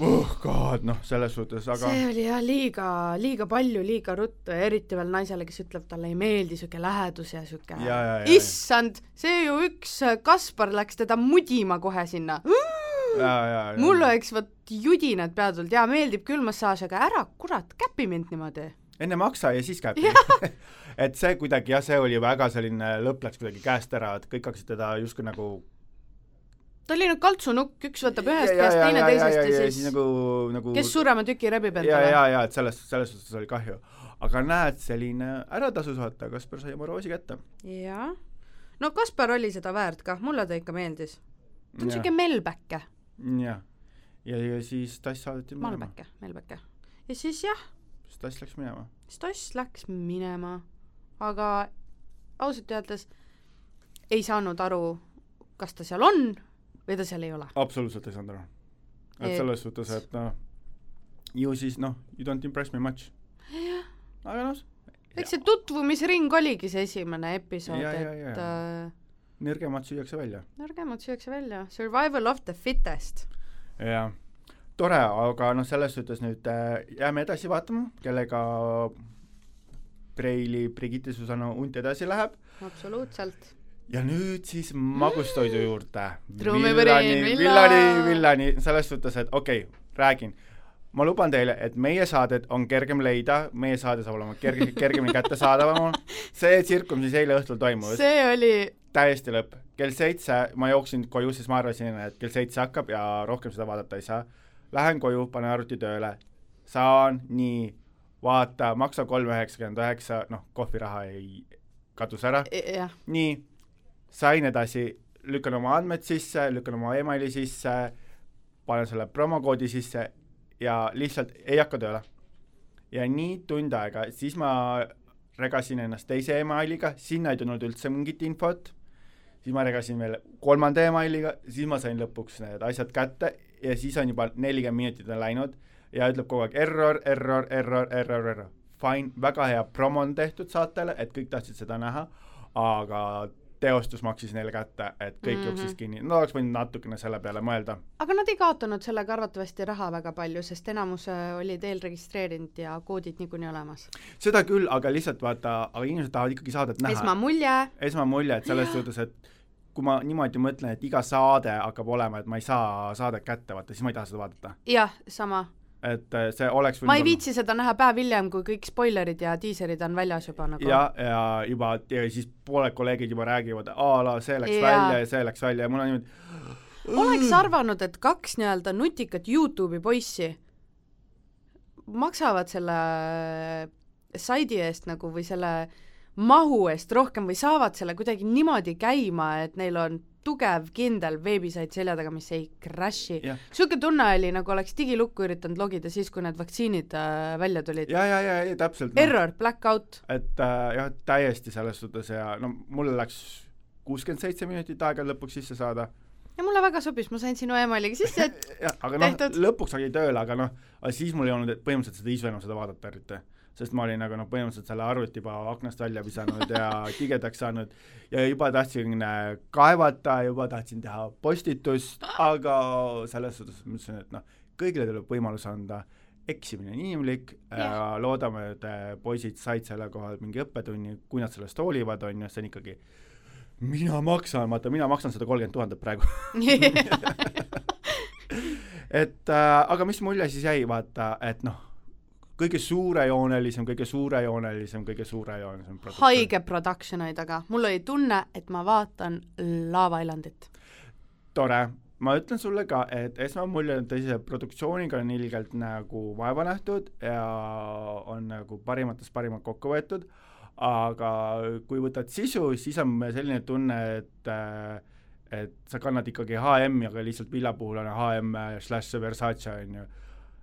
Oh god, noh, selles suhtes, aga see oli jah liiga, liiga palju, liiga ruttu ja eriti veel naisele, kes ütleb, talle ei meeldi sihuke lähedus ja sihuke issand, see ju üks Kaspar läks teda mudima kohe sinna. mul oleks vot judinad pea tulnud, jaa, meeldib küll massaaž, aga ära kurat, käpi mind niimoodi. enne maksa ja siis käib. et see kuidagi jah, see oli väga selline, lõpp läks kuidagi käest ära, et kõik hakkasid teda justkui nagu ta oli nagu kaltsunukk, üks võtab ühest käest, teine teisest ja, ja siis nagu, nagu kes suurema tüki rebib ja, endale. ja, ja et selles, selles suhtes oli kahju. aga näed, selline ära tasus vaata, Kaspar sai oma roosi kätte. jah. no Kaspar oli seda väärt kah, mulle ta ikka meeldis. ta on siuke melbäkke, jah, ja, ja siis tass saadeti minema, malbäkke, melbäkke. ja siis jah, siis tass läks minema. siis tass läks minema, aga ausalt öeldes ei saanud aru, kas ta seal on või ta seal ei ole. absoluutselt ei saanud aru. et selles suhtes, et noh, ju siis noh, you don't impress me much. aga noh, eks see tutvumisring oligi see esimene episood, et äh, nõrgemad süüakse välja. nõrgemad süüakse välja, survival of the fittest. jah, tore, aga noh, selles suhtes nüüd äh, jääme edasi vaatama, kellega Preili Brigitte Susanna Unt edasi läheb absoluutselt. Ja nüüd siis magustoidu juurde. Trummipõrin, villani, villa! villani, selles suhtes, et okei okay,, räägin. ma luban teile, et meie saadet on kergem leida, meie saade saab olema kerge, kergemini kättesaadavam. see tsirkus, mis eile õhtul toimus, see oli, täiesti lõpp. kell seitse ma jooksin koju, sest ma arvasin, et kell seitse hakkab ja rohkem seda vaadata ei saa. Lähen koju, panen arvuti tööle, saan nii, vaata, maksa kolm üheksakümmend üheksa, noh, kohviraha ei kadus ära jah, nii, sain edasi, lükkan oma andmed sisse, lükkan oma emaili sisse, panen selle promokoodi sisse ja lihtsalt ei hakka tööle. ja nii tund aega, siis ma regasin ennast teise emailiga, sinna ei tulnud üldse mingit infot, siis ma regasin veel kolmanda emailiga, siis ma sain lõpuks need asjad kätte ja siis on juba nelikümmend minutit on läinud ja ütleb kogu aeg error, error, error, error, error. Fine, väga hea promo on tehtud saatele, et kõik tahtsid seda näha, aga teostus maksis neile kätte, et kõik mm. -hmm. jooksis kinni, no oleks võinud natukene selle peale mõelda. aga nad ei kaotanud sellega arvatavasti raha väga palju, sest enamus äh, olid eelregistreerinud ja koodid niikuinii olemas. seda küll, aga lihtsalt vaata, aga inimesed tahavad ikkagi saadet näha. esmamulje, esmamulje, et selles suhtes, et kui ma niimoodi mõtlen, et iga saade hakkab olema, et ma ei saa saadet kätte, vaata, siis ma ei taha seda vaadata. jah, sama. Et äh, see oleks ma ei viitsi seda näha päev hiljem, kui kõik spoilerid ja diiserid on väljas juba nagu. ja, ja juba ja siis pooled kolleegid juba räägivad, a la see läks Jaa. välja ja see läks välja ja mul on niimoodi oleks arvanud, et kaks nii-öelda nutikat Youtube'i poissi maksavad selle saidi eest nagu või selle mahu eest rohkem või saavad selle kuidagi niimoodi käima, et neil on tugev, kindel veebisait selja taga, mis ei crash'i. jah, niisugune tunne oli, nagu oleks digilukku üritanud logida siis, kui need vaktsiinid äh, välja tulid. ja, ja, ja, ja täpselt. Error, blackout, et äh, jah, täiesti selles suhtes ja no mul läks kuuskümmend seitse minutit aega lõpuks sisse saada. ja mulle väga sobis, ma sain sinu emailiga sisse, et jah, aga noh lõpuks sai tööle, aga noh, siis mul ei olnud põhimõtteliselt seda isu enam seda vaadata eriti. Sest ma olin nagu noh, põhimõtteliselt selle arvuti juba aknast välja visanud ja tigedaks saanud ja juba tahtsin äh, kaevata, juba tahtsin teha postitust, aga selles suhtes mõtlesin, et noh, kõigile tuleb võimalus anda, eksimine on inimlik ja Jah. loodame, et äh, poisid said selle kohal mingi õppetunni, kui nad sellest hoolivad, on ju, see on ikkagi mina maksan, vaata mina maksan sada kolmkümmend tuhandet praegu et äh, aga mis mulje siis jäi, vaata, et noh, kõige suurejoonelisem, kõige suurejoonelisem, kõige suurejoonelisem haige production oli taga, mul oli tunne, et ma vaatan Lava Islandit. tore, ma ütlen sulle ka, et esmamulje on tõsise produktsiooniga on ilgelt nagu vaeva nähtud ja on nagu parimatest parimad kokku võetud, aga kui võtad sisu, siis on selline tunne, et et sa kannad ikkagi HM-i, aga lihtsalt villa puhul on HM slaš Versace, on ju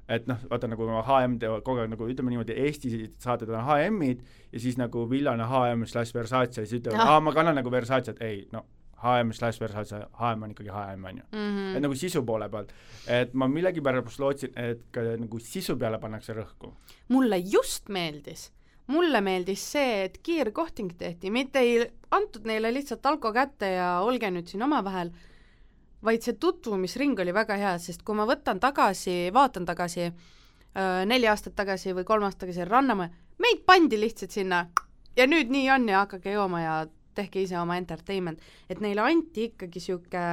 et noh, vaata nagu HM teevad kogu aeg nagu ütleme niimoodi, Eesti saated on HM-id ja siis nagu villane HM slaš Versace ja siis ütlevad, aa ma kannan nagu Versace't, ei no HM slaš Versace, HM on ikkagi HM, on ju. Mhm. et nagu sisu poole pealt. et ma millegipärast lootsin, et ka nagu sisu peale pannakse rõhku. mulle just meeldis, mulle meeldis see, et kiirkohting tehti, mitte ei antud neile lihtsalt alko kätte ja olge nüüd siin omavahel, vaid see tutvumisring oli väga hea, sest kui ma võtan tagasi, vaatan tagasi äh, neli aastat tagasi või kolm aastat tagasi Rannamäe, meid pandi lihtsalt sinna ja nüüd nii on ja hakake jooma ja tehke ise oma entertainment, et neile anti ikkagi niisugune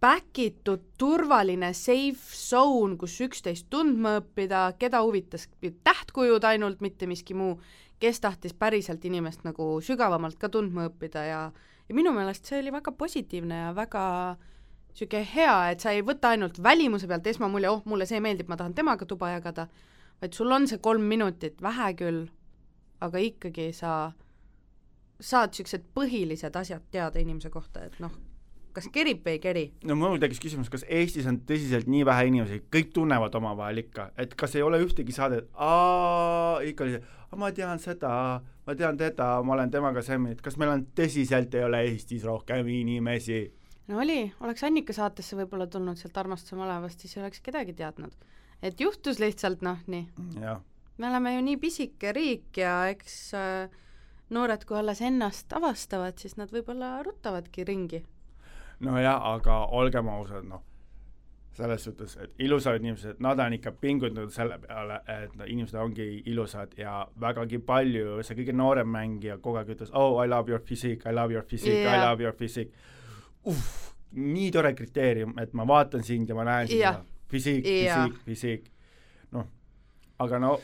back itud turvaline safe zone, kus üksteist tundma õppida, keda huvitas tähtkujud ainult, mitte miski muu, kes tahtis päriselt inimest nagu sügavamalt ka tundma õppida ja ja minu meelest see oli väga positiivne ja väga niisugune hea, et sa ei võta ainult välimuse pealt esmamulje, oh, mulle see meeldib, ma tahan temaga tuba jagada, vaid sul on see kolm minutit, vähe küll, aga ikkagi sa saad niisugused põhilised asjad teada inimese kohta, et noh, kas kerib või ei keri? no mul tekkis küsimus, kas Eestis on tõsiselt nii vähe inimesi, kõik tunnevad omavahel ikka, et kas ei ole ühtegi saadet, aa, ikka oli see, ma tean seda, ma tean teda, ma olen temaga semmid, kas meil on tõsiselt ei ole Eestis rohkem inimesi? no oli, oleks Annika saatesse võib-olla tulnud sealt Armastuse malevast, siis ei oleks kedagi teadnud. et juhtus lihtsalt noh, nii. me oleme ju nii pisike riik ja eks äh, noored, kui alles ennast avastavad, siis nad võib-olla ruttavadki ringi nojah, aga olgem ausad, noh, selles suhtes, et ilusad inimesed, nad on ikka pingutanud selle peale, et no inimesed ongi ilusad ja vägagi palju, see kõige noorem mängija kogu aeg ütles, oh I love your physique, I love your physique yeah., I love your physique. nii tore kriteerium, et ma vaatan sind ja ma näen sind yeah., physique yeah., physique, physique, noh, aga no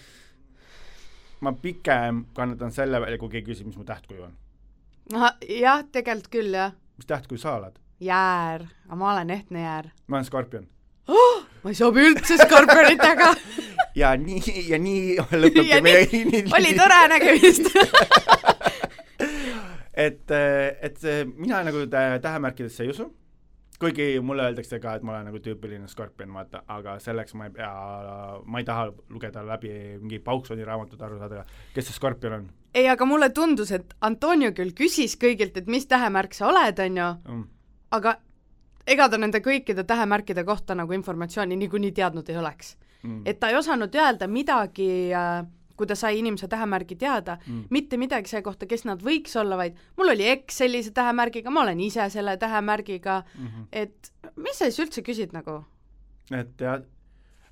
ma pigem kannatan selle välja, kui keegi küsib, mis mu tähtkuju on. jah, tegelikult küll, jah. mis tähtkuju sa oled? jäär, aga ma olen ehtne jäär. ma olen skorpion oh,. ma ei sobi üldse skorpionitega ja nii, ja nii lõpebki meie nii, oli tore nägemist et, et mina nagu tähemärkidesse ei usu, kuigi mulle öeldakse ka, et ma olen nagu tüüpiline skorpion, vaata, aga selleks ma ei pea, ma ei taha lugeda läbi mingi Pauksoni raamatut aru saada, kes see skorpion on. ei, aga mulle tundus, et Antonio küll küsis kõigilt, et mis tähemärk sa oled, on ju mm., aga ega ta nende kõikide tähemärkide kohta nagu informatsiooni niikuinii teadnud ei oleks mm.. et ta ei osanud öelda midagi äh, kui ta sai inimese tähemärgi teada mm., mitte midagi selle kohta, kes nad võiks olla, vaid mul oli eks sellise tähemärgiga, ma olen ise selle tähemärgiga mm, -hmm. et mis sa siis üldse küsid nagu? et jah,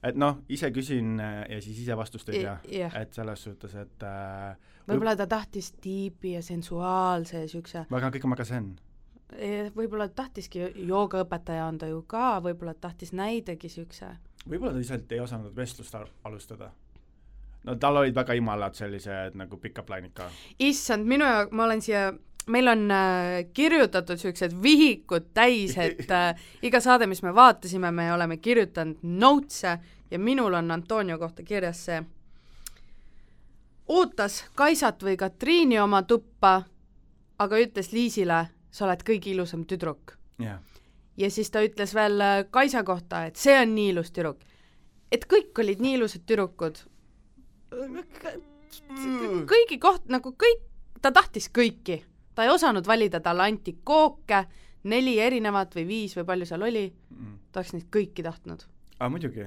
et noh, ise küsin äh, ja siis ise vastust ei tea yeah., et selles suhtes, et äh, võib-olla ta tahtis tiibi ja sensuaalse ja siukse väga kõik on väga zen võib-olla tahtiski, joogaõpetaja on ta ju ka, võib-olla tahtis näidegi niisuguse. võib-olla ta lihtsalt ei osanud vestlust alustada. no tal olid väga imalad sellised nagu pick-up line'id ka. issand, minu jaoks, ma olen siia meil on äh, kirjutatud niisugused vihikud täis, et äh, iga saade, mis me vaatasime, me oleme kirjutanud notes'e ja minul on Antonio kohta kirjas see ootas Kaisat või Katriini oma tuppa, aga ütles Liisile, sa oled kõige ilusam tüdruk yeah.. ja siis ta ütles veel äh, Kaisa kohta, et see on nii ilus tüdruk. et kõik olid nii ilusad tüdrukud. kõigi koht, nagu kõik, ta tahtis kõiki, ta ei osanud valida, talle anti kooke, neli erinevat või viis või palju seal oli mm., ta oleks neid kõiki tahtnud. aa, muidugi.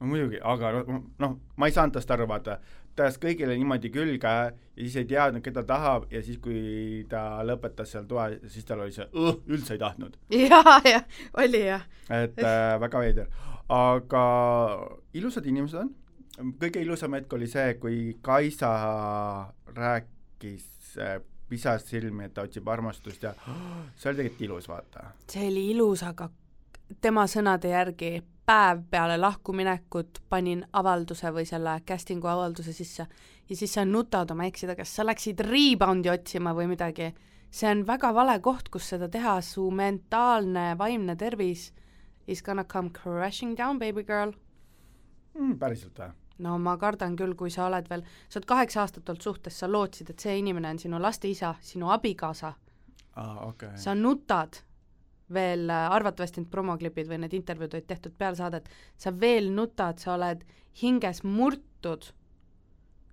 muidugi, aga noh no,, ma ei saanud tast aru, vaata, ta ajas kõigile niimoodi külge ja siis ei teadnud, keda tahab ja siis, kui ta lõpetas seal toa, siis tal oli see õh, üldse ei tahtnud. jaa, jah, oli jah. et äh, väga veider. aga ilusad inimesed on, kõige ilusam hetk oli see, kui Kaisa rääkis äh, pisar silmi, et ta otsib armastust ja see oli tegelikult ilus, vaata. see oli ilus, aga tema sõnade järgi päev peale lahkuminekut panin avalduse või selle casting'u avalduse sisse ja siis sa nutad oma eksida, kas sa läksid rebound'i otsima või midagi. see on väga vale koht, kus seda teha, su mentaalne, vaimne tervis is gonna come crashing down, baby girl. mm,. päriselt või? no ma kardan küll, kui sa oled veel, sa oled kaheksa aastat olnud suhtes, sa lootsid, et see inimene on sinu laste isa, sinu abikaasa aa, okei. sa nutad veel, arvatavasti need promoklipid või need intervjuud olid tehtud peale saadet, sa veel nutad, sa oled hinges murtud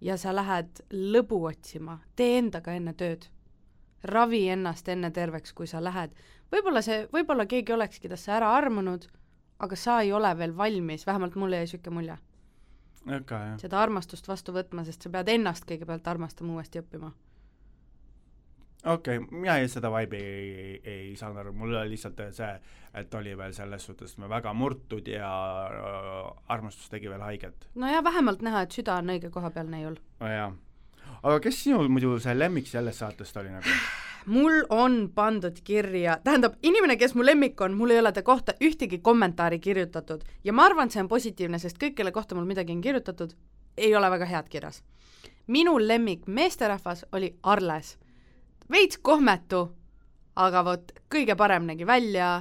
ja sa lähed lõbu otsima, tee endaga enne tööd. ravi ennast enne terveks, kui sa lähed. võib-olla see, võib-olla keegi olekski tast ära armunud, aga sa ei ole veel valmis, vähemalt mulle jäi niisugune mulje, seda armastust vastu võtma, sest sa pead ennast kõigepealt armastama, uuesti õppima. Okei okay,, mina seda vibe'i ei, ei, ei saanud aru, mul oli lihtsalt see, et oli veel selles suhtes me väga murtud ja äh, armastus tegi veel haiget no ja vähemalt näha, et süda on õige koha peal neiul. oh,. jaa. aga kes sinu muidu see lemmik sellest saatest oli nagu? mul on pandud kirja, tähendab, inimene, kes mu lemmik on, mul ei ole ta kohta ühtegi kommentaari kirjutatud ja ma arvan, see on positiivne, sest kõik, kelle kohta mul midagi on kirjutatud, ei ole väga head kirjas. minu lemmik meesterahvas oli Arles. Veits kohmetu, aga vot kõige parem nägi välja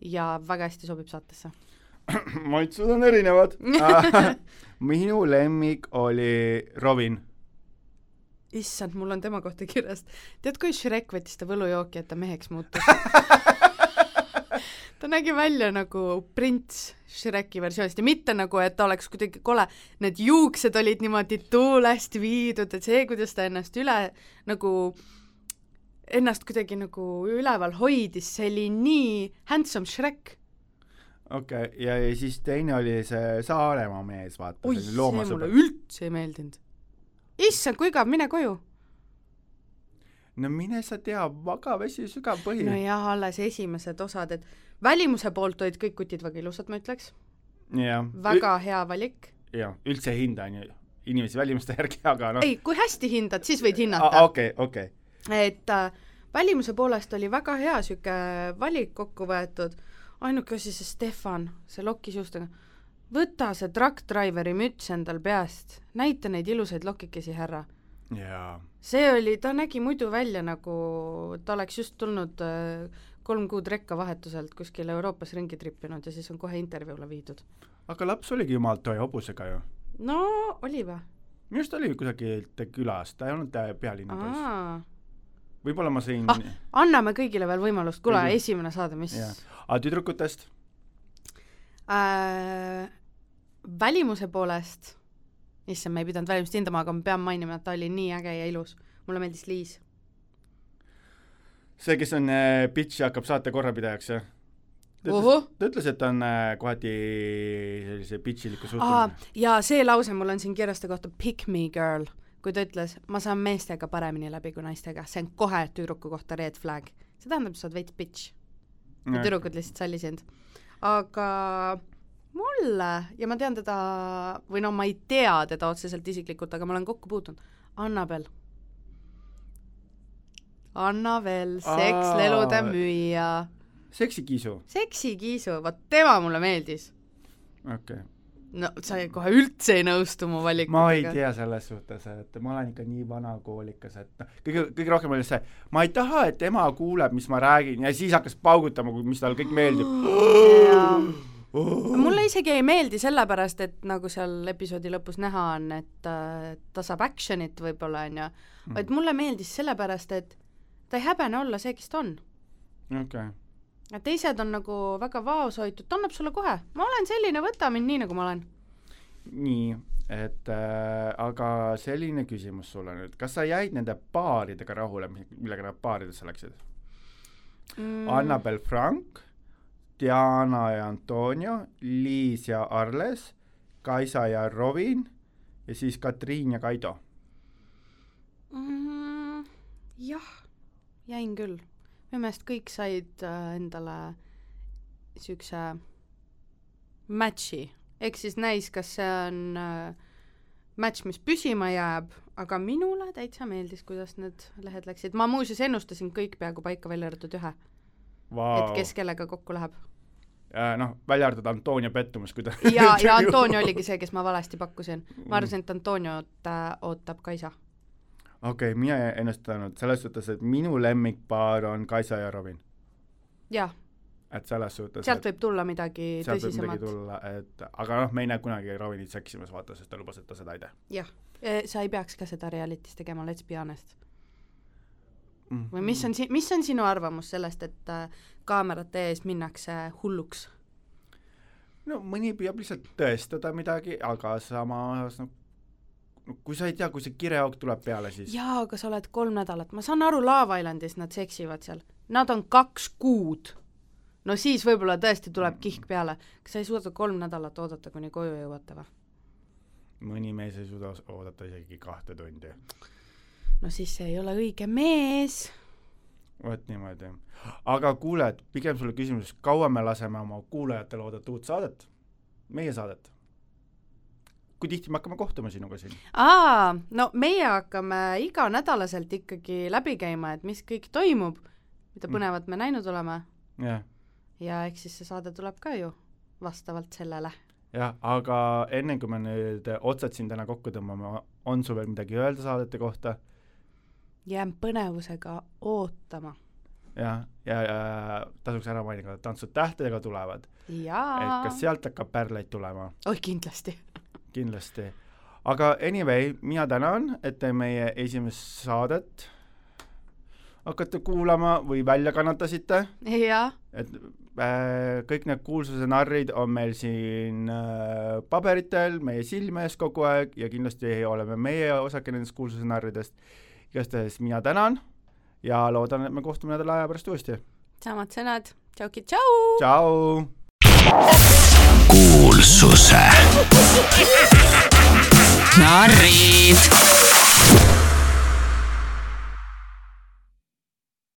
ja väga hästi sobib saatesse. maitsud on erinevad minu lemmik oli Robin. issand, mul on tema kohta kirjas. tead, kui Shrek võttis ta võlujooki, et ta meheks muutus? ta nägi välja nagu prints Shreki versioonist ja mitte nagu, et ta oleks kuidagi kole, need juuksed olid niimoodi tuulest viidud, et see, kuidas ta ennast üle nagu, ennast kuidagi nagu üleval hoidis, see oli nii handsome Shrek. okei okay,, ja, ja siis teine oli see Saaremaa mees, vaata, oi, see mulle üldse ei meeldinud. issand, kui igav, mine koju. no mine sa tea, magavesi sügav põhi no,. nojah, alles esimesed osad, et välimuse poolt olid kõik kutid väga ilusad, ma ütleks. jah, väga hea valik. jah, üldse ei hinda on ju inimesi välimuste järgi, aga noh. ei, kui hästi hindad, siis võid hinnata. okei, okei. Et äh, välimuse poolest oli väga hea sihuke valik kokku võetud, ainuke asi, see Stefan, see lokis juustega, võta see truck driver'i müts endal peast, näita neid ilusaid lokikesi, härra. see oli, ta nägi muidu välja nagu ta oleks just tulnud äh, kolm kuud rekkavahetuselt kuskil Euroopas ringi trippinud ja siis on kohe intervjuule viidud. aga laps oligi jumalt toe hobusega ju. no oli või? minu arust oli kusagilt külast, ta ei olnud äh, pealinna poiss. Võib-olla ma sõin Ah, anname kõigile veel võimalust, kuule esimene saade, mis Jaa. aga tüdrukutest? äh, välimuse poolest, issand, ma ei pidanud välimust hindama, aga ma pean mainima, et ta oli nii äge ja ilus. mulle meeldis Liis. see, kes on äh, bitch ja hakkab saate korrapidajaks, jah? ta ütles, et ta on äh, kohati sellise bitchiliku suhtumise. ja see lause mul on siin kirjas ta kohta pick me girl, kui ta ütles, ma saan meestega paremini läbi kui naistega, see on kohe tüdruku kohta red flag. see tähendab, sa oled veits bitch ja tüdrukud lihtsalt salli sind. aga mulle ja ma tean teda või no ma ei tea teda otseselt isiklikult, aga ma olen kokku puutunud, Annabel. Annabel, sekslelude müüja, seksikiisu, seksikiisu, vot tema mulle meeldis. okei okay.. No sa kohe üldse ei nõustu mu valikutega. ma ei tea selles suhtes, et ma olen ikka nii vanakoolikas, et noh, kõige, kõige rohkem oli see, ma ei taha, et ema kuuleb, mis ma räägin ja siis hakkas paugutama, mis talle kõik meeldib. mulle isegi ei meeldi sellepärast, et nagu seal episoodi lõpus näha on, et äh, ta saab action'it võib-olla, on ju, vaid mulle meeldis sellepärast, et ta ei häbene olla see, kes ta on. okei, ja teised on nagu väga vaoshoitud, ta annab sulle kohe, ma olen selline, võta mind nii, nagu ma olen. nii, et äh, aga selline küsimus sulle nüüd, kas sa jäid nende paaridega rahule, millega nad paaridesse läksid mm.? Annabel Frank, Diana ja Antonio, Liis ja Arles, Kaisa ja Robin ja siis Katriin ja Kaido. mm,. jah, jäin küll. Minu meelest kõik said äh, endale siukse match'i, ehk siis näis, kas see on äh, match, mis püsima jääb, aga minule täitsa meeldis, kuidas need lehed läksid, ma muuseas ennustasin kõik peaaegu paika, välja arvatud ühe wow., et kes kellega kokku läheb. noh, välja arvatud Antonio pettumus, kui ta ja, ja Antonio oligi see, kes ma valesti pakkusin. ma arvasin, et Antoniot äh, ootab Kaisa. Okei okay,, mina ei ennustanud selles suhtes, et minu lemmikpaar on Kaisa ja Robin. jah et selles suhtes sealt võib tulla midagi sealt tõsisemat. tulla, et aga noh, me ei näe kunagi Robinit seksimas, vaata, sest ta lubas, et ta seda ei tee. jah, e, sa ei peaks ka seda reality's tegema, let's be honest mm. -hmm. või mis on si-, mis on sinu arvamus sellest, et äh, kaamerate ees minnakse hulluks? no mõni püüab lihtsalt tõestada midagi, aga samas noh, no kui sa ei tea, kui see kireauk tuleb peale, siis jaa, aga sa oled kolm nädalat, ma saan aru, Love Islandis nad seksivad seal, nad on kaks kuud no siis võib-olla tõesti tuleb kihk peale. kas sa ei suuda kolm nädalat oodata, kuni koju jõuate või? mõni mees ei suuda oodata isegi kahte tundi. no siis see ei ole õige mees. vot niimoodi. aga kuule, et pigem sulle küsimus, kaua me laseme oma kuulajatele oodata uut saadet, meie saadet? Kui tihti me hakkame kohtuma sinuga siin? aa, no meie hakkame iganädalaselt ikkagi läbi käima, et mis kõik toimub, mida mm. põnevat me näinud oleme. yeah ja eks siis see saade tuleb ka ju vastavalt sellele. jah, aga enne kui me nüüd otsad siin täna kokku tõmbame, on sul veel midagi öelda saadete kohta? jään põnevusega ootama. jah, ja, ja, ja tasuks ära mainida, Tantsud tähtedega tulevad. et kas sealt hakkab pärleid tulema? oih, kindlasti kindlasti. aga anyway, mina tänan, et te meie esimest saadet hakkate kuulama või välja kannatasite. et äh, kõik need kuulsuse narrid on meil siin äh, paberitel meie silme ees kogu aeg ja kindlasti oleme meie osake nendest kuulsuse narridest. igastahes mina tänan ja loodan, et me kohtume nädala aja pärast uuesti. samad sõnad, tšauki tšau. tšau. Kuulsuse narrid